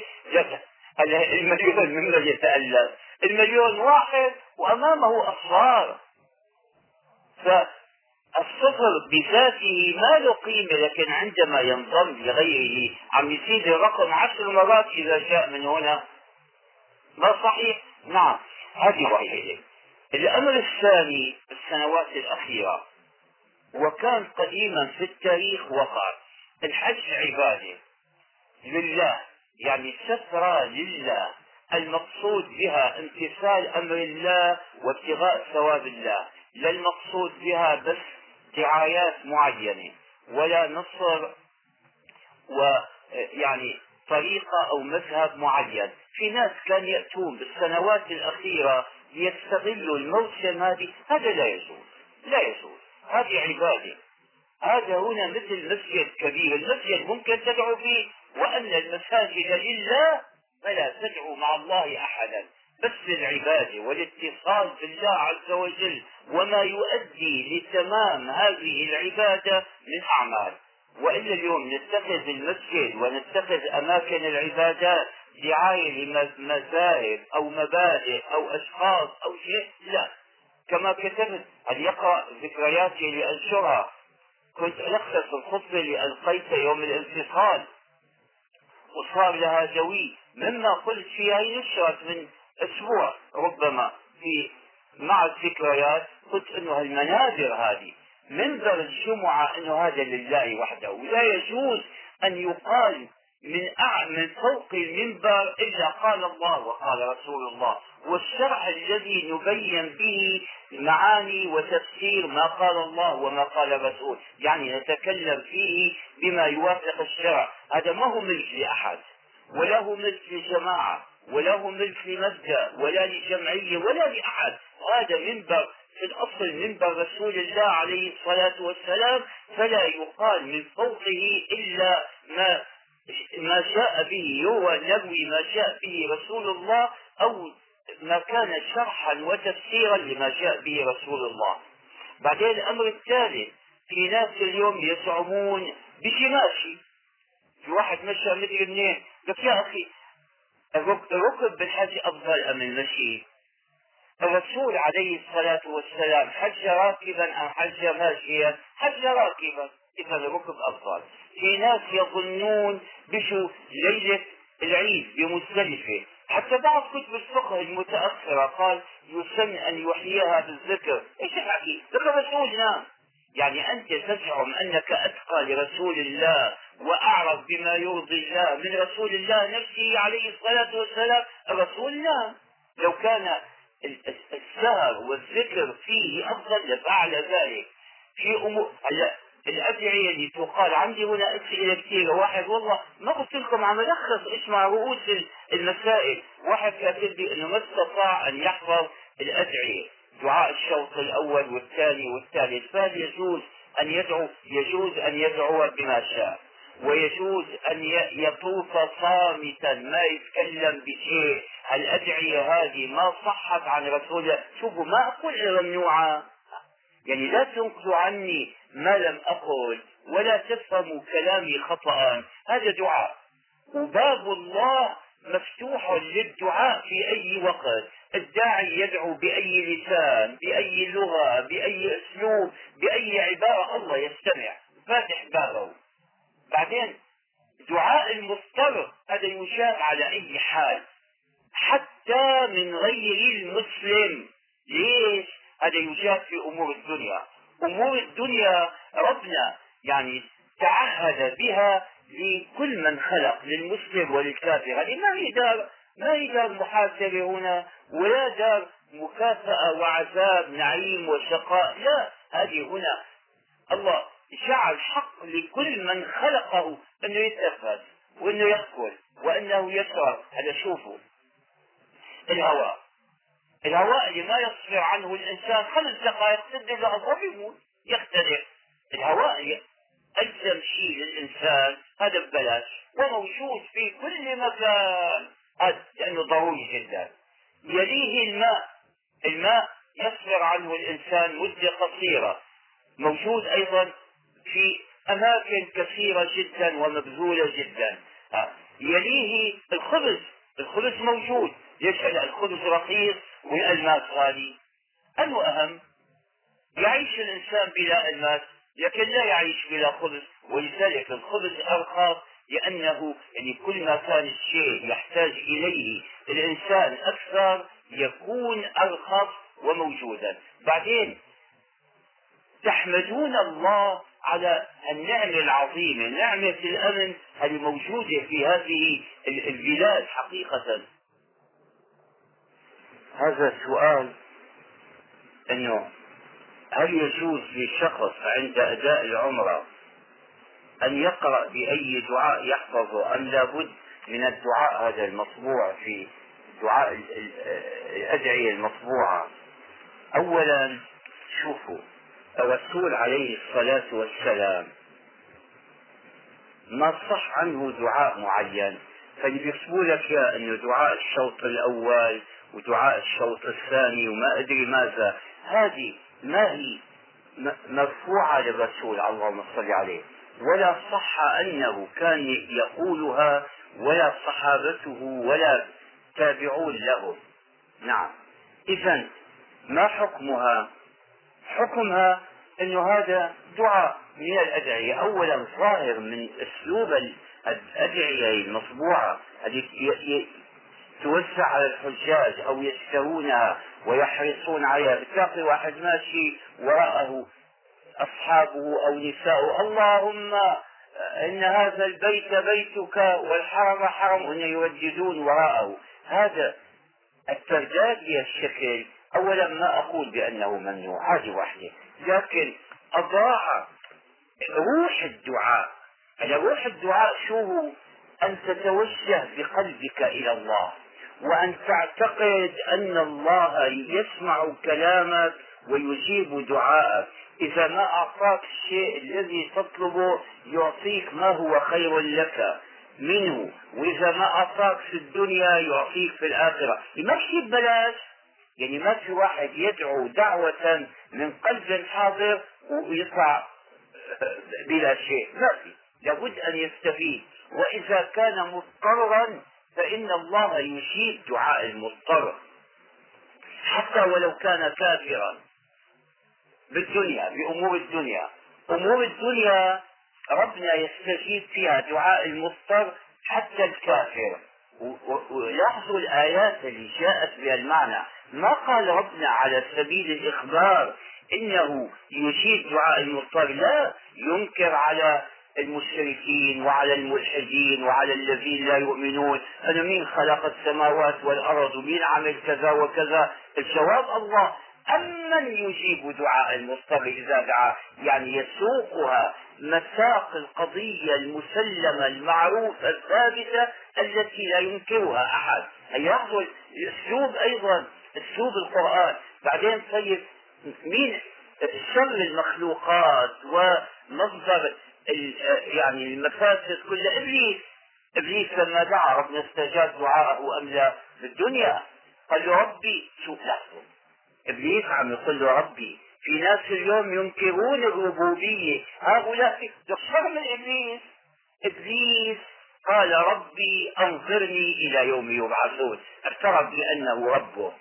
المليون ممن يتألف المليون واحد وأمامه أصفار الصفر بذاته ما له قيمة لكن عندما ينضم لغيره عم يزيد الرقم عشر مرات إذا جاء من هنا. ما صحيح؟ نعم هذه واحدة الأمر الثاني السنوات الأخيرة وكان قديما في التاريخ وقع. الحج عبادة لله يعني سترة لله المقصود بها امتثال أمر الله وابتغاء ثواب الله. لا المقصود بها بس دعايات معينة ولا نصر ويعني طريقة أو مذهب معين. في ناس كان يأتون بالسنوات الأخيرة ليستغلوا الموسم هذه هذا لا يجوز لا يجوز. هذه عبادة. هذا هنا مثل مسجد كبير المسجد ممكن تدعو فيه وأن المساجد لله فلا تدعو مع الله أحدا. بس العبادة والاتصال بالله عز وجل وما يؤدي لتمام هذه العبادة من أعمال وإلا اليوم نتخذ المسجد ونتخذ أماكن العبادات دعاية لمذاهب أو مبادئ أو أشخاص أو شيء لا. كما كتبت هل يقرأ ذكرياتي لأنشرها؟ كنت ألخص الخطبة اللي ألقيتها يوم الانفصال. وصار لها جوي. مما قلت فيها نشرت من أسبوع ربما في مع الذكريات قلت إنه المنابر هذه منبر الجمعة إنه هذا لله وحده. ولا يجوز أن يقال من. من فوق المنبر إلا قال الله وقال رسول الله. والشرع الذي نبين به معاني وتفسير ما قال الله وما قال الرسول. يعني نتكلم فيه بما يوافق الشرع. هذا ما هو ملك لأحد ولا هو ملك لجماعه وله ملك لمبدا ولا لجمعية ولا لأحد. هذا منبر في الأصل منبر رسول الله عليه الصلاة والسلام فلا يقال من فوقه إلا ما ما شاء به هو نبوي ما شاء به رسول الله أو ما كان شرحا وتفسيرا لما جاء به رسول الله. بعدين الأمر الثالث في ناس اليوم يزعمون بشماشي في واحد مشى مدري منين قلت يا أخي الركب بالحج أفضل أم المشي؟ الرسول عليه الصلاة والسلام حج راكبا أم حج ماشيا؟ حج راكبا. إذا الركب أفضل. في ناس يظنون بشو ليلة العيد بمزدلفة. حتى بعض كتب الفقه المتأخرة قال يسن أن يحييها بالذكر. إيش الحكي؟ ذكر رسولنا يعني أنت تزعم أنك أتقى لرسول الله وأعرف بما يرضي الله من رسول الله نفسه عليه الصلاة والسلام الرسول لا. لو كان السهر والذكر فيه أفضل لفعل ذلك. في أمور الأدعية اللي تقال عندي هنا أسئلة كثيرة. واحد والله ما قلت لكم عم ألخص اسمع رؤوس المسائل. واحد كاتب لي أنه ما استطاع أن يحفظ الأدعية. دعاء الشوط الأول والثاني والثالث. فهل يجوز أن يدعو؟ يجوز أن يدعو بما شاء. ويجوز أن يطوف صامتا ما يتكلم بشيء. الأدعية هذه ما صحت عن رسول الله؟ شوفوا ما أقول ممنوعة. يعني لا تنقلوا عني ما لم أقل ولا تفهموا كلامي خطأ. هذا دعاء. وباب الله مفتوح للدعاء في أي وقت. الداعي يدعو بأي لسان بأي لغة بأي أسلوب بأي عبارة. الله يستمع. فاتح بابه. بعدين دعاء المضطر هذا يشاف على أي حال. حتى من غير المسلم. ليش؟ هذا يجاب في أمور الدنيا. أمور الدنيا ربنا يعني تعهد بها لكل من خلق للمسلم وللكافر. هذه ما هي دار ما هي دار محاسبة هنا ولا دار مكافأة وعذاب نعيم وشقاء. لا هذه هنا. الله جعل حق لكل من خلقه أنه يتنفس وأنه يأكل وأنه يشرب هذا شوفوا. الهواء. الهواء اللي ما يصفر عنه الإنسان خمس دقائق ست دقائق يموت يختلف الهواء ألزم شيء للإنسان. هذا ببلاش. وموجود في كل مكان. هذا لأنه ضروري جدا. يليه الماء. الماء يصبر عنه الإنسان مدة قصيرة. موجود أيضا في أماكن كثيرة جدا ومبذولة جدا. يليه الخبز. الخبز موجود. ليش الخبز رخيص والألماس غالي. أنه أهم يعيش الإنسان بلا ألماس لكن لا يعيش بلا خبز. ولذلك الخبز أرخص لأنه يعني كل ما كان الشيء يحتاج إليه الإنسان أكثر يكون أرخص وموجودا. بعدين تحمدون الله على النعمة العظيمة نعمة الأمن هذه موجودة في هذه البلاد حقيقة. هذا السؤال إنه هل يجوز للشخص عند أداء العمرة أن يقرأ بأي دعاء يحفظه أم لابد من الدعاء هذا المطبوع في دعاء الأدعية المطبوعة؟ اولا شوفوا الرسول عليه الصلاة والسلام. ما صح عنه دعاء معين؟ فاللي بيصبوا لك يا انه دعاء الشوط الأول ودعاء الشوط الثاني وما أدري ماذا هذه ما هي مرفوعة للرسول اللهم صل عليه. ولا صح أنه كان يقولها ولا صحابته ولا تابعون له نعم. إذا ما حكمها؟ حكمها أنه هذا دعاء من الأدعية. أولا ظاهر من أسلوب الأدعية المطبوعة توزع على الحجاج أو يشترونها ويحرصون عليها. بتلاقي واحد ماشي وراءه أصحابه أو نساؤه. اللهم إن هذا البيت بيتك والحرم حرم إن يوجدون وراءه. هذا الترداد الشكل. اولا ما أقول بأنه ممنوع هذه واحدة. لكن أضاع روح الدعاء. روح الدعاء شو هو؟ أن تتوجه بقلبك إلى الله. وأن تعتقد أن الله يسمع كلامك ويجيب دعاءك. إذا ما أعطاك الشيء الذي تطلبه يعطيك ما هو خير لك منه. وإذا ما أعطاك في الدنيا يعطيك في الآخرة. ما في ببلاش. يعني ما في واحد يدعو دعوة من قلب حاضر ويطلع بلا شيء. ما في. لابد أن يستفيد. وإذا كان مضطرا فإن الله يجيب دعاء المضطر. حتى ولو كان كافرا بالدنيا بأمور الدنيا. أمور الدنيا ربنا يستجيب فيها دعاء المضطر حتى الكافر. ولاحظوا الآيات اللي جاءت بها المعنى. ما قال ربنا على سبيل الإخبار إنه يجيب دعاء المضطر؟ لا ينكر على المشركين وعلى الملحدين وعلى الذين لا يؤمنون. أنا مين خلق السماوات والأرض ومين عمل كذا وكذا؟ الجواب الله. أمن يجيب دعاء المضطر إذا دعا؟ يعني يسوقها مساق القضية المسلمة المعروفة الثابتة التي لا ينكرها أحد. يأخذ أسلوب أيضا. أسلوب القرآن. بعدين طيب مين؟ شر المخلوقات ومصدر يعني المفاسد كلها إبليس. إبليس لما دعا ربنا استجاب دعاءه أم لا في الدنيا قال له ربي شوف لحظة. إبليس عم يقول له ربي في ناس اليوم ينكرون الربوبية. هؤلاء شر من إبليس. إبليس قال ربي أنظرني إلى يوم يبعثون. اعترف بأنه ربه.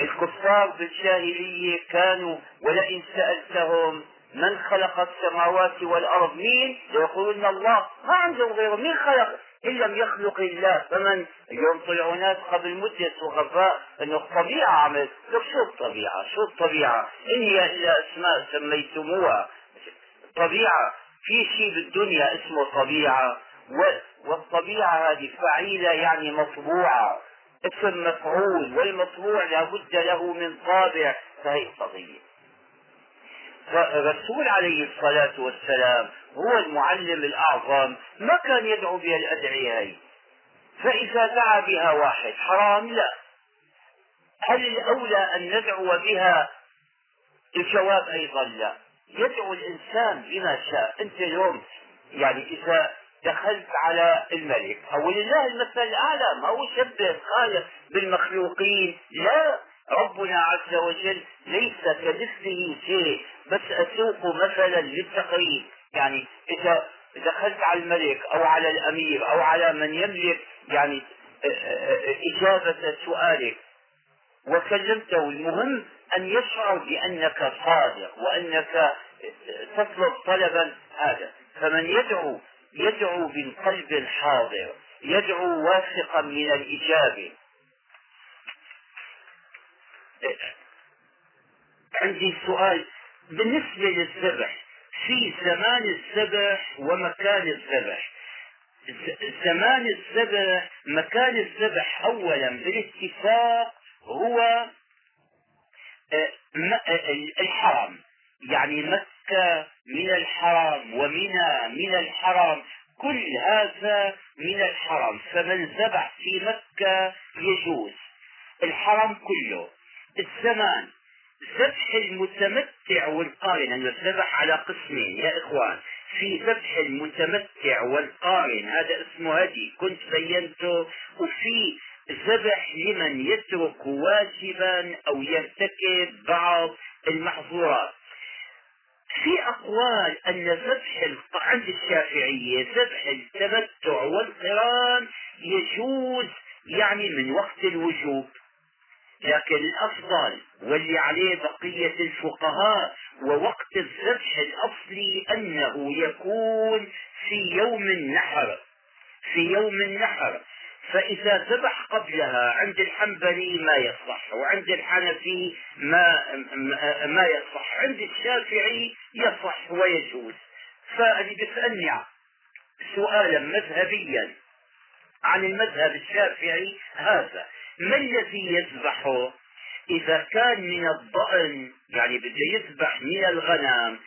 الكفار بالجاهلية كانوا ولئن سألتهم من خلق السماوات والأرض مين؟ يقولون الله. ما عندهم غيره. مين خلق؟ إن لم يخلق الله فمن؟ اليوم طلعوا ناس قبل مدة وغفاء أنه الطبيعة عملت لك شو الطبيعة؟ شو الطبيعة؟ إن هي إلا أسماء سميتموها. طبيعة. في شيء بالدنيا اسمه طبيعة. والطبيعة هذه فعيلة يعني مطبوعة. اسم مفعول والمطبوع لابد له من طابع فهي قضية. فالرسول عليه الصلاة والسلام هو المعلم الأعظم ما كان يدعو بها الأدعية هي فإذا دعا بها واحد حرام؟ لا. هل الأولى أن ندعو بها؟ الجواب أيضا لا. يدعو الإنسان بما شاء. أنت اليوم يعني إذا دخلت على الملك. أو لله المثل الأعلى. ما هو شبه خالق بالمخلوقين. لا ربنا عز وجل ليس كمثله شيء. بس أسوق مثلا للتقريب يعني إذا دخلت على الملك أو على الأمير أو على من يملك يعني إجابة سؤالك. وكلمته المهم أن يشعر بأنك صادق وأنك تطلب طلبا هذا. فمن يدعو يدعو بالقلب حاضر يدعو واثقا من الإجابة. عندي سؤال. بالنسبة للذبح في زمان الذبح ومكان الذبح. زمان الذبح مكان الذبح اولا بالاتفاق هو آه، آه، الحرم يعني مكة من الحرم ومنى من الحرم كل هذا من الحرم فمن ذبح في مكة يجوز. الحرم كله. الزمان ذبح المتمتع والقارن. الذبح على قسمين يا إخوان. في ذبح المتمتع والقارن هذا اسمه هدي. كنت بينته. وفي ذبح لمن يترك واجبا أو يرتكب بعض المحظورات. في أقوال أن ذبح عند الشافعيه ذبح التمتع والقران يجوز يعني من وقت الوجوب. لكن الأفضل واللي عليه بقية الفقهاء ووقت الذبح الأصلي أنه يكون في يوم النحر. في يوم النحر. فإذا ذبح قبلها عند الحنبلي ما يصح وعند الحنفي ما ما يصح عند الشافعي يصح ويجوز. فاللي بيسألني سؤالا مذهبيا عن المذهب الشافعي هذا. ما الذي يذبحه إذا كان من الضأن يعني بده يذبح من الغنم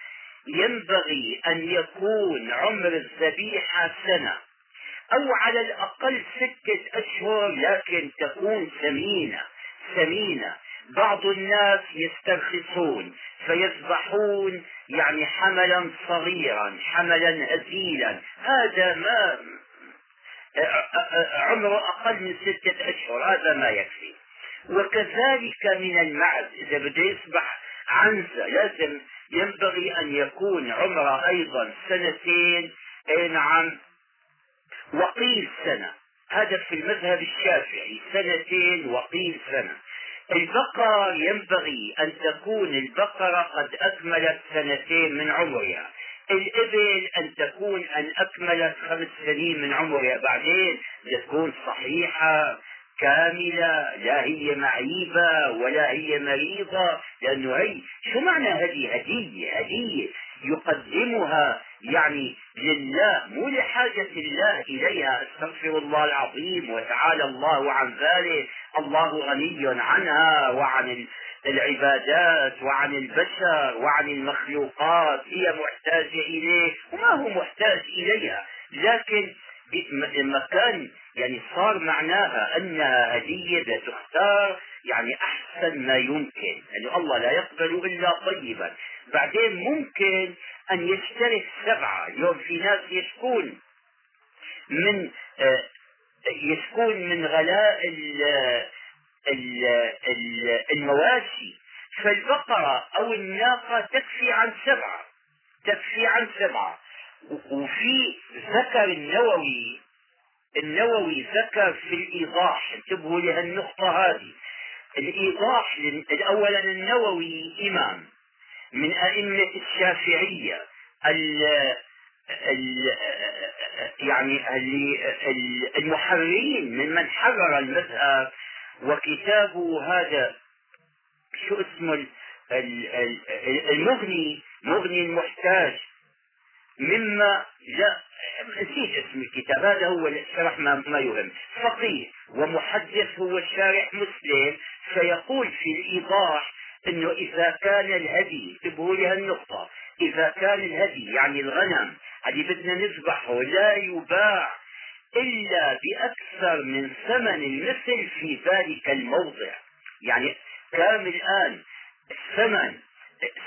ينبغي أن يكون عمر الذبيحة سنة؟ أو على الأقل ستة أشهر لكن تكون ثمينة ثمينة. بعض الناس يسترخصون فيذبحون يعني حملا صغيرا حملا هزيلا هذا ما عمره أقل من ستة أشهر هذا ما يكفي. وكذلك من المعز إذا بده يصبح عنزة لازم ينبغي أن يكون عمره أيضا سنتين. أي نعم وقيل سنة. هذا في المذهب الشافعي سنتين وقيل سنة. البقر ينبغي أن تكون البقرة قد أكملت سنتين من عمرها. الإبل أن تكون أن أكملت خمس سنين من عمرها. بعدين تكون صحيحة كاملة لا هي معيبة ولا هي مريضة. لأنه هي شو معنى هذه هدية؟ هدية يقدمها يعني لله مو لحاجة الله إليها. أستغفر الله العظيم وتعالى الله عن ذلك. الله غني عنها وعن العبادات وعن البشر وعن المخلوقات. هي محتاجة إليه وما هو محتاج إليها. لكن لما كان يعني صار معناها أنها هدية تختار يعني أحسن ما يمكن. يعني الله لا يقبل إلا طيبا. بعدين ممكن أن يشترك سبعة. اليوم في ناس يشكون من آه، يشكون من غلاء المواشي. فالبقرة أو الناقة تكفي عن سبعة. تكفي عن سبعة. وفي ذكر النووي النووي ذكر في الإيضاح. انتبهوا لهالنقطة هذه. الإيضاح أولا النووي إمام. من أئمة الشافعية ال يعني المحررين من حرر المذهب. وكتابه هذا شو اسمه المغني مغني المحتاج. مما لا نسيت اسم الكتاب. هذا هو الشرح ما, ما يهم. فقيه ومحدث هو الشارح مسلم. سيقول في الإيضاح أنه إذا كان الهدي انتبهوا لهالنقطة إذا كان الهدي يعني الغنم اللي بدنا نذبحه لا يباع إلا بأكثر من ثمن المثل في ذلك الموضع. يعني كان الآن الثمن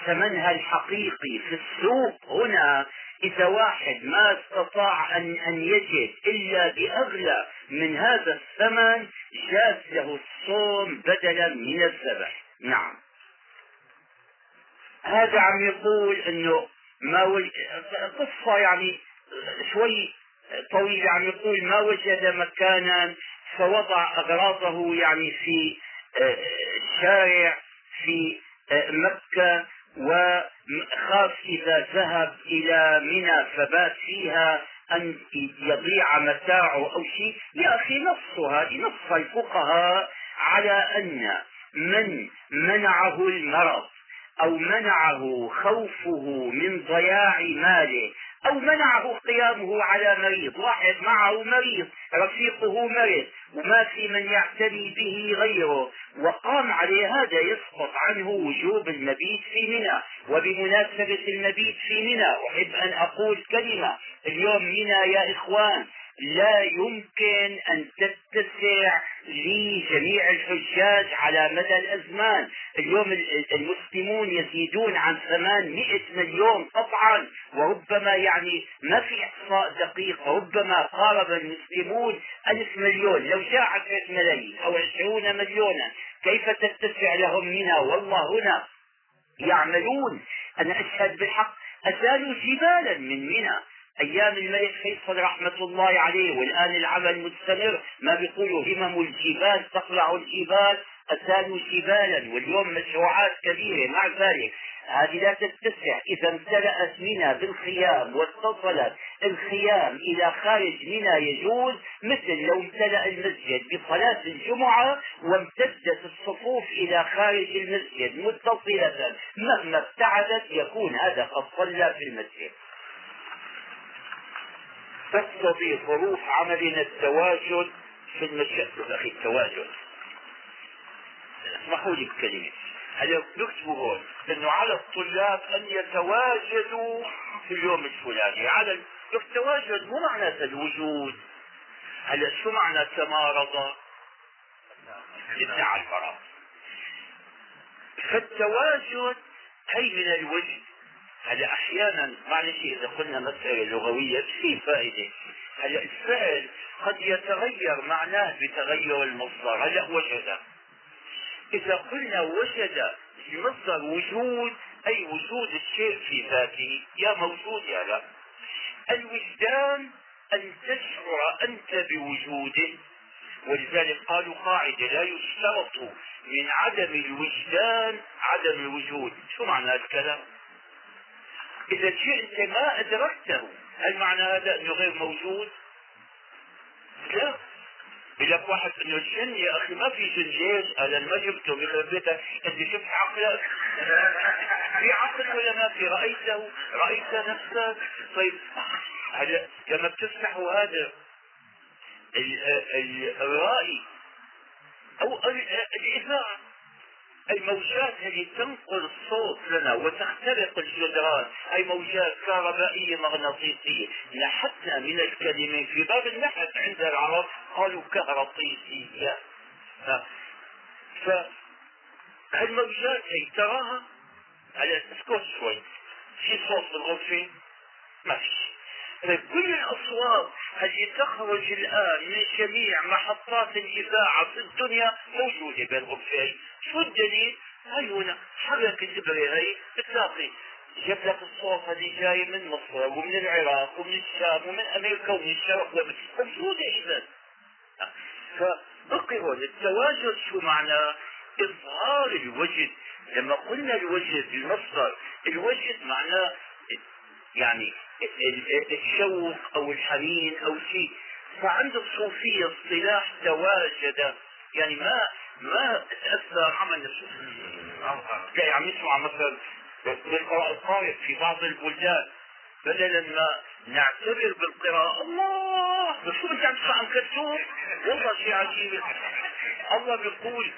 ثمنها الحقيقي في السوق هنا إذا واحد ما استطاع أن, أن يجد إلا بأغلى من هذا الثمن جاز له الصوم بدلا من الذبح. هذا عم يقول إنه ما وجد قصة يعني شوي طويلة عم يقول ما وجد مكانا فوضع أغراضه يعني في آه، الشارع في آه، مكة وخاف إذا ذهب إلى منى فبات فيها أن يضيع متاعه أو شيء. يا أخي نص هذه نص الفقهاء على أن من منعه المرض. أو منعه خوفه من ضياع ماله أو منعه قيامه على مريض واحد معه مريض رفيقه مرض وما في من يعتني به غيره. وقام عليه هذا يسقط عنه وجوب المبيت في منى. وبمناسبة المبيت في منى أحب أن أقول كلمة. اليوم منى يا إخوان لا يمكن أن تتسع لجميع الحجاج على مدى الأزمان. اليوم المسلمون يزيدون عن 800 مليون قطعا وربما يعني ما في إحصاء دقيق ربما قارب المسلمون ألف مليون. لو جاء عشرة ملايين أو عشرون مليونا كيف تتسع لهم منها؟ والله هنا يعملون. أنا أشهد بالحق أزالوا جبالا من منى. أيام الملك فيصل رحمة الله عليه والآن العمل مستمر. ما بيقولوا همم الجبال تقلع الجبال أسالوا جبالا واليوم مشروعات كبيرة. مع ذلك هذه لا تتسع. إذا امتلأت منى بالخيام واتصلت الخيام إلى خارج منى يجوز مثل لو امتلأ المسجد بصلاة الجمعة وامتدت الصفوف إلى خارج المسجد متصلة. مهما ابتعدت يكون هذا قد صلى في المسجد. تقتضي ظروف عملنا التواجد في المشهد أخي التواجد. اسمحوا لي بكلمة. هلا نكتبوا هون انه على الطلاب أن يتواجدوا في اليوم الفلاني؟ على التواجد مو معناته الوجود. هلا شو معنى تمارض ادعى الفراغ فالتواجد هي من الوجد هلا أحيانا معلش إذا قلنا مسألة لغوية في فائدة. هلا الفعل قد يتغير معناه بتغير المصدر هلا وجد إذا قلنا وجد بمصدر وجود أي وجود الشيء في ذاته يا موجود يا لا. الوجدان أن تشعر أنت بوجوده. ولذلك قالوا قاعدة لا يشترط من عدم الوجدان عدم الوجود. شو معنى الكلام؟ إذا شيء أنت ما أدركته هل معنى هذا أنه غير موجود؟ لا. يقول لك واحد أنه الجن يا أخي ما في ليش؟ أنا ما جبته بيخرب بيتك أنت شفت عقلك؟ *laughs* في عقل ولا ما في؟ رأيته رأيت نفسك. طيب هلا لما بتفتحوا هذا الرأي أو الإذاعة. الموجات التي تنقل الصوت لنا وتخترق الجدران أي موجات كهربائية مغناطيسية. نحتنا من الكلمة في باب النحت عند العرب قالوا كهرطيسية فالموجات هي تراها؟ على اسكت شوي. في صوت بالغرفة ما في. طيب كل الأصوات التي تخرج الآن من جميع محطات الإذاعة في الدنيا موجودة بالغرفتين شو الدليل؟ هاي هنا حرك الابره هي بتلاقي جاب لك الصوت اللي جاي من مصر ومن العراق ومن الشام ومن أمريكا ومن الشرق ومن موجودة اذا فبقي هون التواجد شو معناه؟ إظهار الوجد. لما قلنا الوجد المصدر الوجد معناه يعني الشوق أو الحنين أو شيء. فعند الصوفية اصطلاح تواجد. يعني ما ما تأثر عمل تلاقي عم يسمع مثلا بالقراءة القارئ في بعض البلدان. بدلا ما نعتبر بالقراءة الله! شو بدك عم تسمع عم كتوب والله شيء عجيب. الله بيقول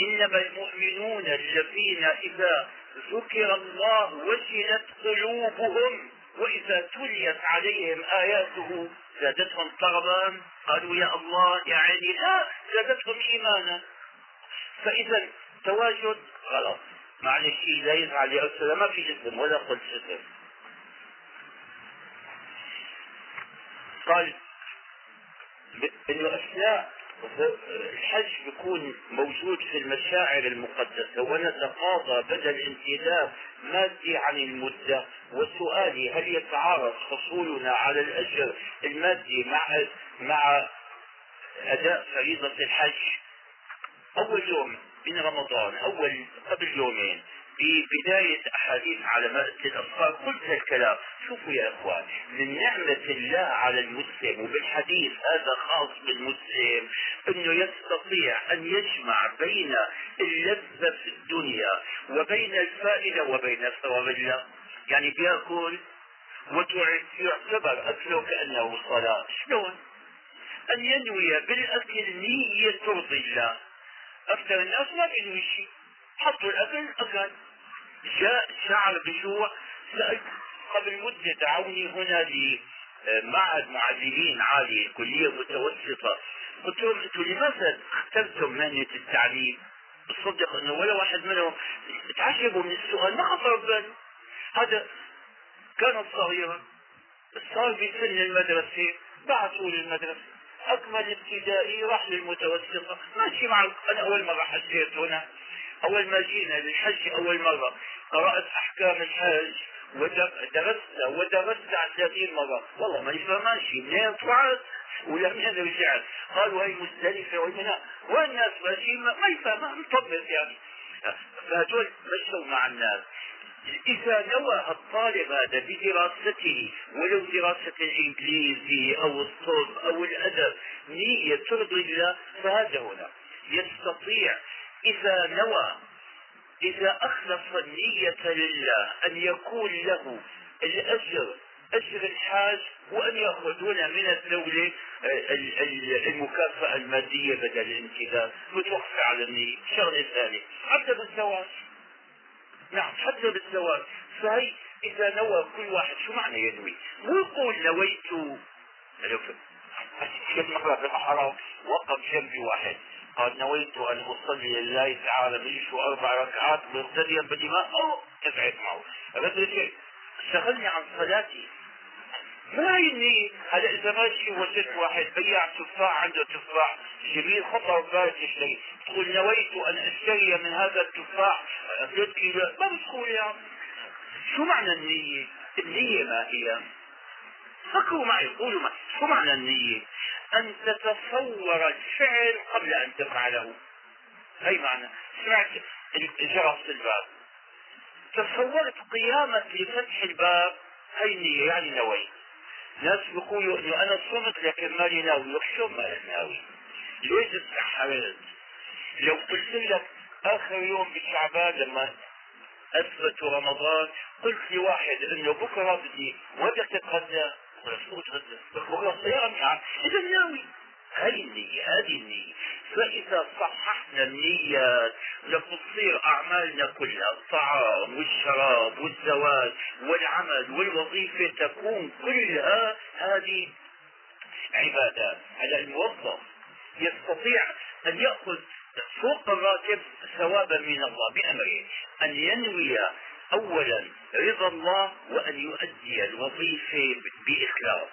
إنما المؤمنون الذين إذا ذكر الله وجلت قلوبهم وإذا تليت عليهم آياته زادتهم طغبا. قالوا يا الله يا عيني لا زادتهم إيمانا. فإذا تواجد غلط. معلش لا يزعل يا أستاذ ما في اسم ولا قلت اسم قال انه اثناء الحج بيكون موجود في المشاعر المقدسة ونتقاضى بدل انتداب مادي عن المدة. وسؤالي هل يتعارض حصولنا على الأجر المادي مع مع أداء فريضة الحج؟ أول يوم من رمضان أول قبل يومين. ببداية أحاديث على مائدة الأطفال قلت الكلام. شوفوا يا إخوان من نعمة الله على المسلم وبالحديث هذا خاص بالمسلم أنه يستطيع أن يجمع بين اللذة في الدنيا وبين الفائدة وبين ثواب الله يعني بيأكل ويعتبر أكله كأنه صلاة. شلون؟ أن ينوي بالأكل نية ترضي الله. أكثر الناس ما بينوي شيء. حطوا الأكل أكل جاء شعر بجوع سألت قبل مدة دعوني هنا لمعهد معلمين عالي كلية متوسطة. قلت لهم أنتم لماذا اخترتم مهنة التعليم؟ تصدق إنه ولا واحد منهم تعجبوا من السؤال. ما خطر بباله هذا كانت صغيرا. صار بسن المدرسة بعثوا للمدرسة. أكمل ابتدائي راح للمتوسطة. ماشي مع أنا أول مرة حجيت هنا. أول ما جينا للحج أول مرة قرأت أحكام الحج ودرست ودرست على 30 مرة والله ماني ماشي منين طلعت؟ ولا منين رجعت؟ قالوا هي مزدلفة ومنها والناس ماشيين ما يفهم مطبق يعني. فهدول مشوا مع الناس. إذا نوى الطالب هذا بدراسته ولو دراسة الإنجليزي أو الطب أو الأدب نية ترضي الله فهذا هنا. يستطيع إذا نوى إذا أخلص النية لله أن يكون له الأجر أجر الحاج وأن يأخذون من الدولة المكافأة المادية بدل الانتداب متوقف على النية. شغلة ثانية. حتى بالزواج. نعم حتى بالزواج. فهي إذا نوى كل واحد شو معنى ينوي؟ مو يقول نويت كل مرة في الحرام وقف جنبي واحد. قال نويت أن أصلي لله تعالى بعيش أربع ركعات مقتديا بالامام أو ابعد معه شيء شغلني عن صلاتي ما إني هلا إذا ماشي وجدت واحد بيع تفاح عنده تفاح جميل خطر ببالك تشتري تقول نويت أن أشتري من هذا التفاح ثلاث كيلو ما بتقول يا شو معنى النية؟ النية ما هي؟ فكروا معي قولوا معي شو معنى النية؟ أن تتصور الفعل قبل أن تفعله. أي معنى؟ سمعت جرس الباب. تصورت قيامك لفتح الباب هي النية يعني نويت ناس بيقولوا أنه أنا صمت لكن مالي ناوي. شو ما ناوي؟ ليش تسحرت لو قلت لك آخر يوم بشعبان لما أثبت رمضان قلت لواحد إنه بكرة بدي وبدك تتغدى. يعني إذا ناوي هذه النية هذه النية فإذا صححنا النيات لتصير أعمالنا كلها الطعام والشراب والزواج والعمل والوظيفة تكون كلها هذه عبادات على الموظف يستطيع أن يأخذ فوق الراتب ثوابا من الله بأمره أن ينوي أولا رضا الله وأن يؤدي الوظيفة بإخلاص.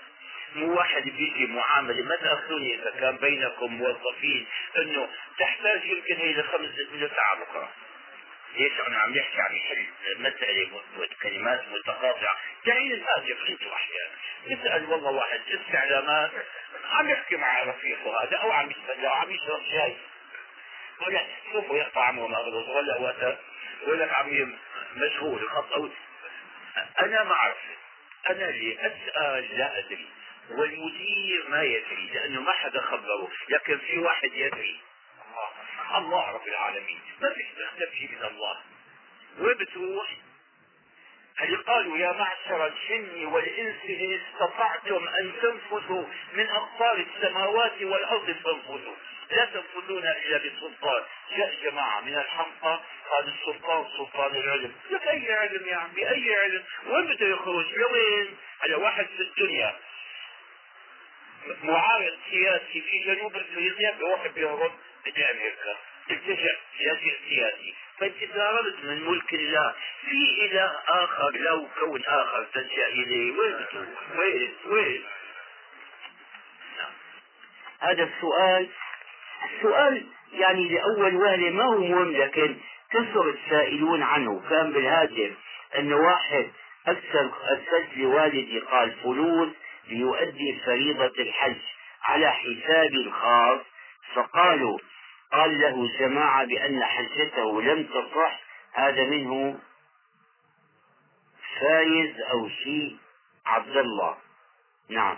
مو واحد بيجي معاملة ما تأخذوني إذا كان بينكم موظفين إنه تحتاج يمكن هي لخمس ست ساعه بكرة. ليش أنا عم نحكي يحل مسألة كلمات متقاطعة؟ تعين الهاتف أنتم أحيانا يسال والله واحد استعلامات. عم يحكي مع رفيقه هذا أو عم يسأل أو عم يشرب شاي. ولا شوفوا يقطع عمره مغلوط ولا وقت ولا عم مشغول خط أو أنا ما أعرف. أنا اللي أسأل لا أدري. والمدير ما يدري لأنه ما حدا خبره. لكن في واحد يدري. الله رب العالمين. ما فيش تختفي من الله. وين بتروح هل قالوا يا معشر الجن والإنس إن استطعتم أن تنفذوا من أقطار السماوات والأرض فانفذوا. لا تنفذون إلا بسلطان. جاء جماعة من الحمقى قال السلطان سلطان العلم. لك اي علم يا عم باي علم؟ وين بده يخرج؟ لوين على واحد في الدنيا. معارض سياسي في جنوب إفريقيا بروح بيهرب بامريكا اتجه سياسي سياسي. فانت من ملك الله. في إله آخر لو كون آخر تلجا إليه. وين؟ وين؟ وين. هذا السؤال. السؤال يعني لأول وهلة ما هو مهم لكن كثر السائلون عنه. كان بالهاتف أنه واحد أرسل أرسلت لوالدي قال فلوس ليؤدي فريضة الحج على حساب الخاص فقالوا قال له جماعة بأن حجته لم تصح هذا منه فايز أو شيء عبد الله. نعم.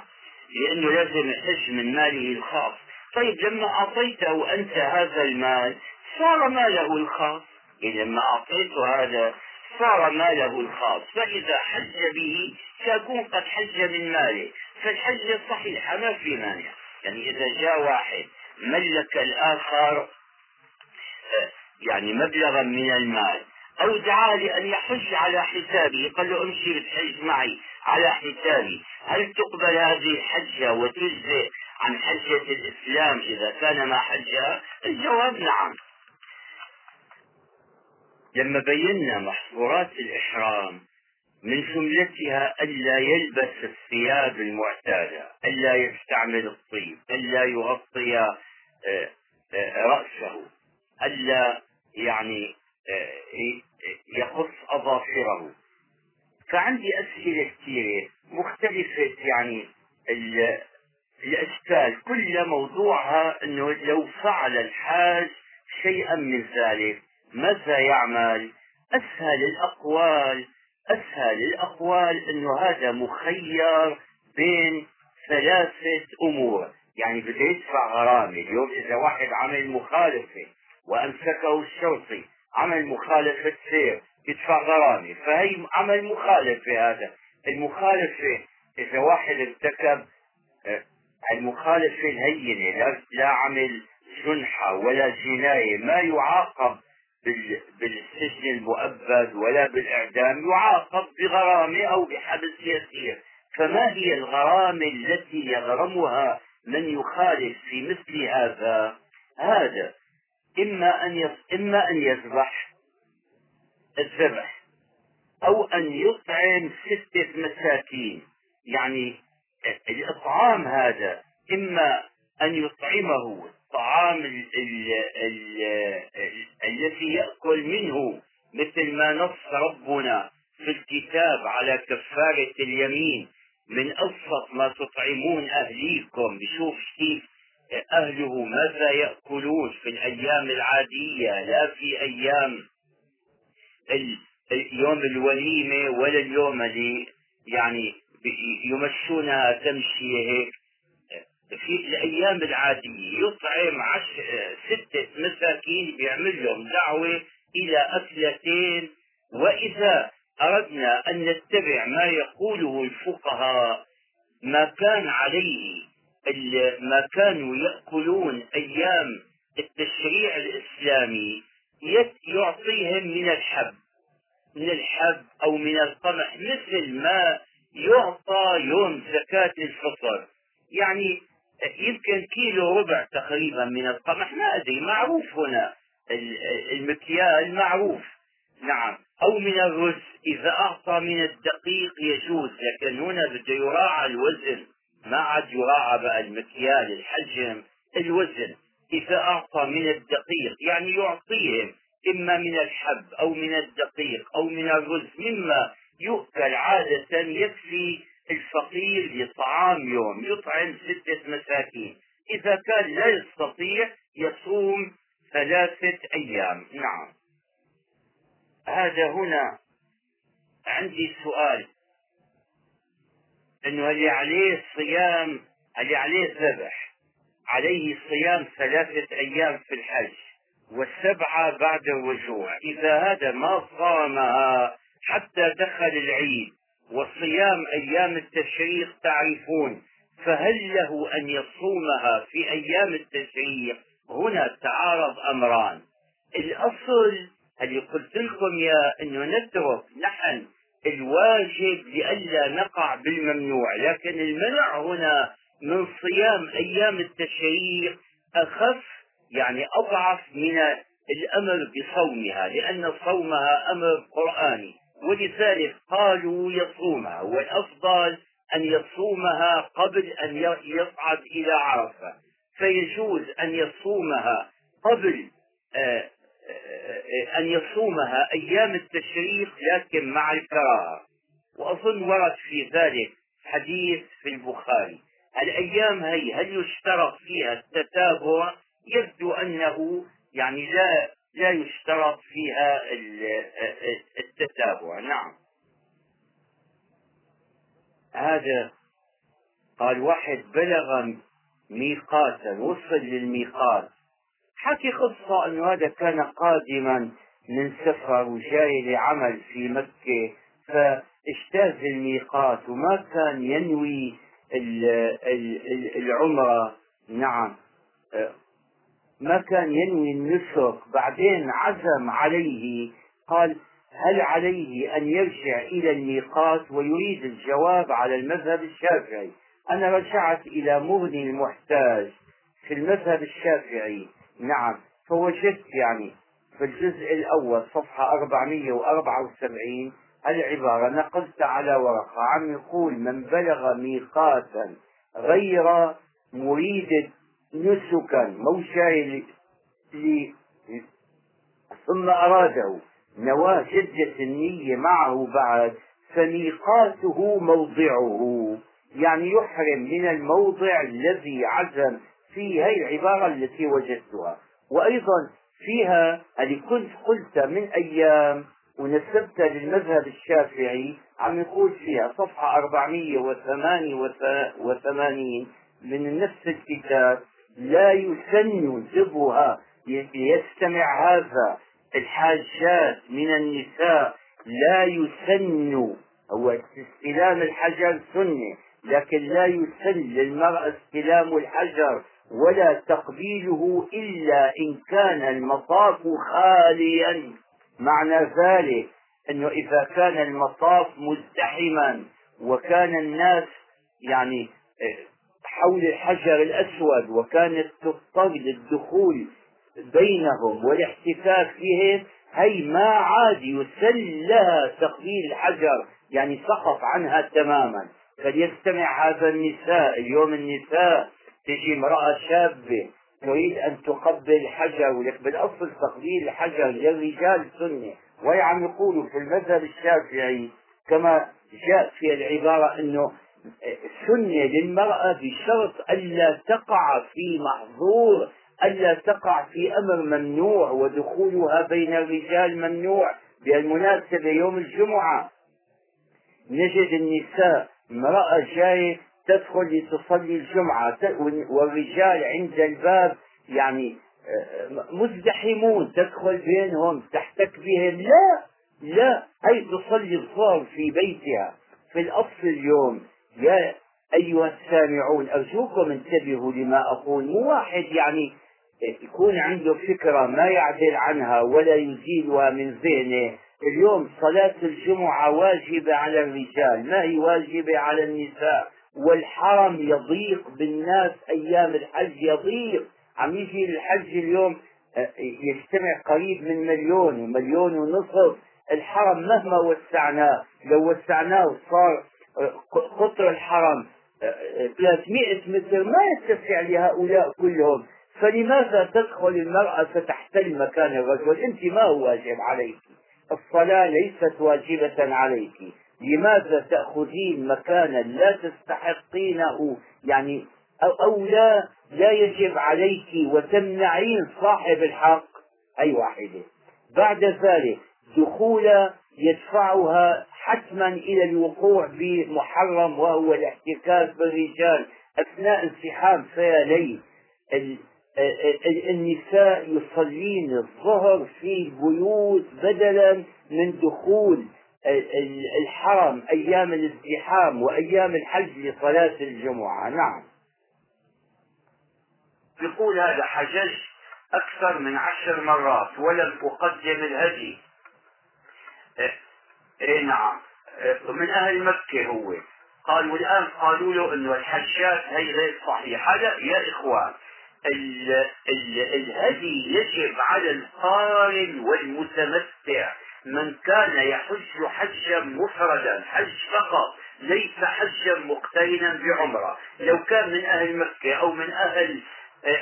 لأنه لازم يحج من ماله الخاص. طيب لما أعطيته أنت هذا المال صار ماله الخاص؟ إذا لما أعطيته هذا صار ماله الخاص. فإذا حج به سيكون قد حج من ماله. فالحج صحيح ما في مانع. يعني إذا جاء واحد ملك الآخر آه، يعني مبلغا من المال. أو دعاه لأن يحج على حسابه قال له امشي بتحج معي على حسابي. هل تقبل هذه الحجة وتجزئ عن حجة الإسلام إذا كان ما حجها؟ الجواب نعم. لما بينا محظورات الإحرام من جملتها ألا يلبس الثياب المعتادة ألا يستعمل الطيب ألا يغطي رأسه ألا يعني آه، يقص أظافره. فعندي أسئلة كثيرة مختلفة يعني الأشكال كل موضوعها أنه لو فعل الحاج شيئا من ذلك ماذا يعمل؟ أسهل الأقوال أسهل الأقوال أنه هذا مخير بين ثلاثة أمور. يعني بده يدفع غرامة اليوم إذا واحد عمل مخالفة وأمسكه الشرطي عمل مخالفة سير يدفع غرامة فهي عمل مخالفة هذا. المخالفة إذا واحد ارتكب آه، المخالفة الهينة لا عمل جنحة ولا جناية ما يعاقب بالسجن المؤبد ولا بالإعدام يعاقب بغرامة أو بحبس يسير فما هي الغرامة التي يغرمها من يخالف في مثل هذا هذا. إما أن إما أن يذبح الذبح أو أن يطعم ستة مساكين. يعني الإطعام هذا إما أن يطعمه الطعام ال ال ال الذي يأكل منه مثل ما نص ربنا في الكتاب على كفارة اليمين. من أوسط ما تطعمون أهليكم. بشوف كيف أهله ماذا يأكلون في الأيام العادية لا في أيام يوم الوليمة ولا اليوم اللي يعني يمشونها تمشي هيك. في الأيام العادية يطعم عش... سته مساكين بيعمل لهم دعوة إلى أكلتين وإذا أردنا أن نتبع ما يقوله الفقهاء ما كان عليه ما كانوا يأكلون أيام التشريع الإسلامي يعطيهم من الحب من الحب أو من القمح مثل ما يعطى يوم زكاة الفطر. يعني يمكن كيلو ربع تقريبا من القمح ما أدري معروف هنا المكيال معروف. نعم. أو من الرز. إذا أعطى من الدقيق يجوز لكن هنا بده يراعى الوزن. ما عاد يراعى بقى المكيال الحجم الوزن. إذا أعطى من الدقيق يعني يعطيهم إما من الحب أو من الدقيق أو من الرز مما يؤكل عادة يكفي الفقير لطعام يوم يطعم ستة مساكين. إذا كان لا يستطيع يصوم ثلاثة أيام. نعم. هذا هنا عندي سؤال. إنه اللي عليه صيام اللي عليه ذبح؟ عليه صيام ثلاثة أيام في الحج والسبعة بعد الرجوع إذا هذا ما صامها حتى دخل العيد وصيام أيام التشريق تعرفون فهل له أن يصومها في أيام التشريق؟ هنا تعارض أمران. الأصل اللي قلت لكم يا إنه نترك نحن الواجب لئلا نقع بالممنوع لكن المنع هنا من صيام أيام التشريق أخف يعني أضعف من الأمر بصومها لأن صومها أمر قرآني. ولذلك قالوا يصومها والأفضل أن يصومها قبل أن يصعد إلى عرفة. فيجوز أن يصومها قبل آه أن يصومها أيام التشريق لكن مع الكراهة وأظن ورد في ذلك حديث في البخاري. الأيام هي هل يشترط فيها التتابع؟ يبدو أنه يعني لا لا يشترط فيها التتابع. نعم. هذا قال واحد بلغ ميقاتا وصل للميقات. حكي قصة أنه هذا كان قادما من سفر وجاي لعمل في مكة فاجتاز الميقات وما كان ينوي العمرة. نعم. ما كان ينوي النسك. بعدين عزم عليه قال هل عليه أن يرجع إلى الميقات ويريد الجواب على المذهب الشافعي؟ أنا رجعت إلى مغني المحتاج في المذهب الشافعي. نعم. فوجدت يعني. في الجزء الأول صفحة 474 العبارة نقلت على ورقة. عم يقول من بلغ ميقاتا غير مريد نسكا مو شايل ثم أراده. نواة جدة النية معه بعد فميقاته موضعه. يعني يحرم من الموضع الذي عزم في هي العبارة التي وجدتها. وأيضا فيها اللي كنت قلت من أيام ونسبت للمذهب الشافعي عم يقول فيها صفحة 488 من نفس الكتاب لا يسن انتبهها يستمع هذا الحاجات من النساء. لا يسن هو استلام الحجر سنة لكن لا يسن للمرأة استلام الحجر. ولا تقبيله إلا إن كان المطاف خاليا. معنى ذلك أنه إذا كان المطاف مزدحما وكان الناس يعني آه، حول الحجر الأسود وكانت تضطر للدخول بينهم والاحتكاك بهم هي ما عاد يسل لها تقبيل الحجر يعني سقط عنها تماما. فليستمع هذا النساء اليوم النساء تجي امرأة شابة تريد أن تقبل ولك بالأصل تقبيل الحجر للرجال سنة. وهي عم يقولوا في المذهب الشافعي كما جاء في العبارة أنه سنة للمرأة بشرط ألا تقع في محظور ألا تقع في أمر ممنوع ودخولها بين الرجال ممنوع بالمناسبة يوم الجمعة. نجد النساء امرأة جاية تدخل لتصلي الجمعة والرجال عند الباب يعني آه، مزدحمون تدخل بينهم تحتك بهم لا لا أي تصلي الظهر في بيتها في الأصل اليوم. يا أيها السامعون أرجوكم انتبهوا لما أقول. مو واحد يعني يكون عنده فكرة ما يعدل عنها ولا يزيلها من ذهنه. اليوم صلاة الجمعة واجبة على الرجال ما هي واجبة على النساء؟ والحرم يضيق بالناس أيام الحج يضيق. عم يجي الحج اليوم آه، يجتمع قريب من مليون ومليون ونصف. الحرم مهما وسعناه لو وسعناه وصار آه، قطر الحرم 300 آه، متر ما يتسع لهؤلاء كلهم. فلماذا تدخل المرأة فتحتل مكان الرجل؟ أنت ما هو واجب عليك. الصلاة ليست واجبة عليك. لماذا تأخذين مكانا لا تستحقينه؟ يعني أو, أو لا لا يجب عليك وتمنعين صاحب الحق. أي واحدة بعد ذلك دخول يدفعها حتما إلى الوقوع بمحرم وهو الاحتكاك بالرجال. أثناء انسحاب فيا ليل النساء يصلين الظهر في البيوت بدلا من دخول الحرم أيام الازدحام وأيام الحج لصلاة الجمعة. نعم. يقول هذا حجج أكثر من عشر مرات ولم أقدم الهدي. إيه, إيه نعم. إيه من أهل مكة هو. قالوا الآن قالوا له أنه الحجات هي غير صحيحة. لا يا إخوان ال ال الهدي يجب على القارن والمتمتع. من كان يحج حجا مفردا حج فقط ليس حجا مقترنا بعمرة. لو كان من أهل مكة أو من أهل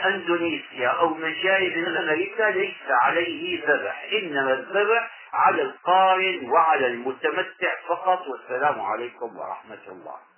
أندونيسيا أو من جاي من أمريكا ليس عليه ذبح إنما الذبح على القارن وعلى المتمتع فقط. والسلام عليكم ورحمة الله.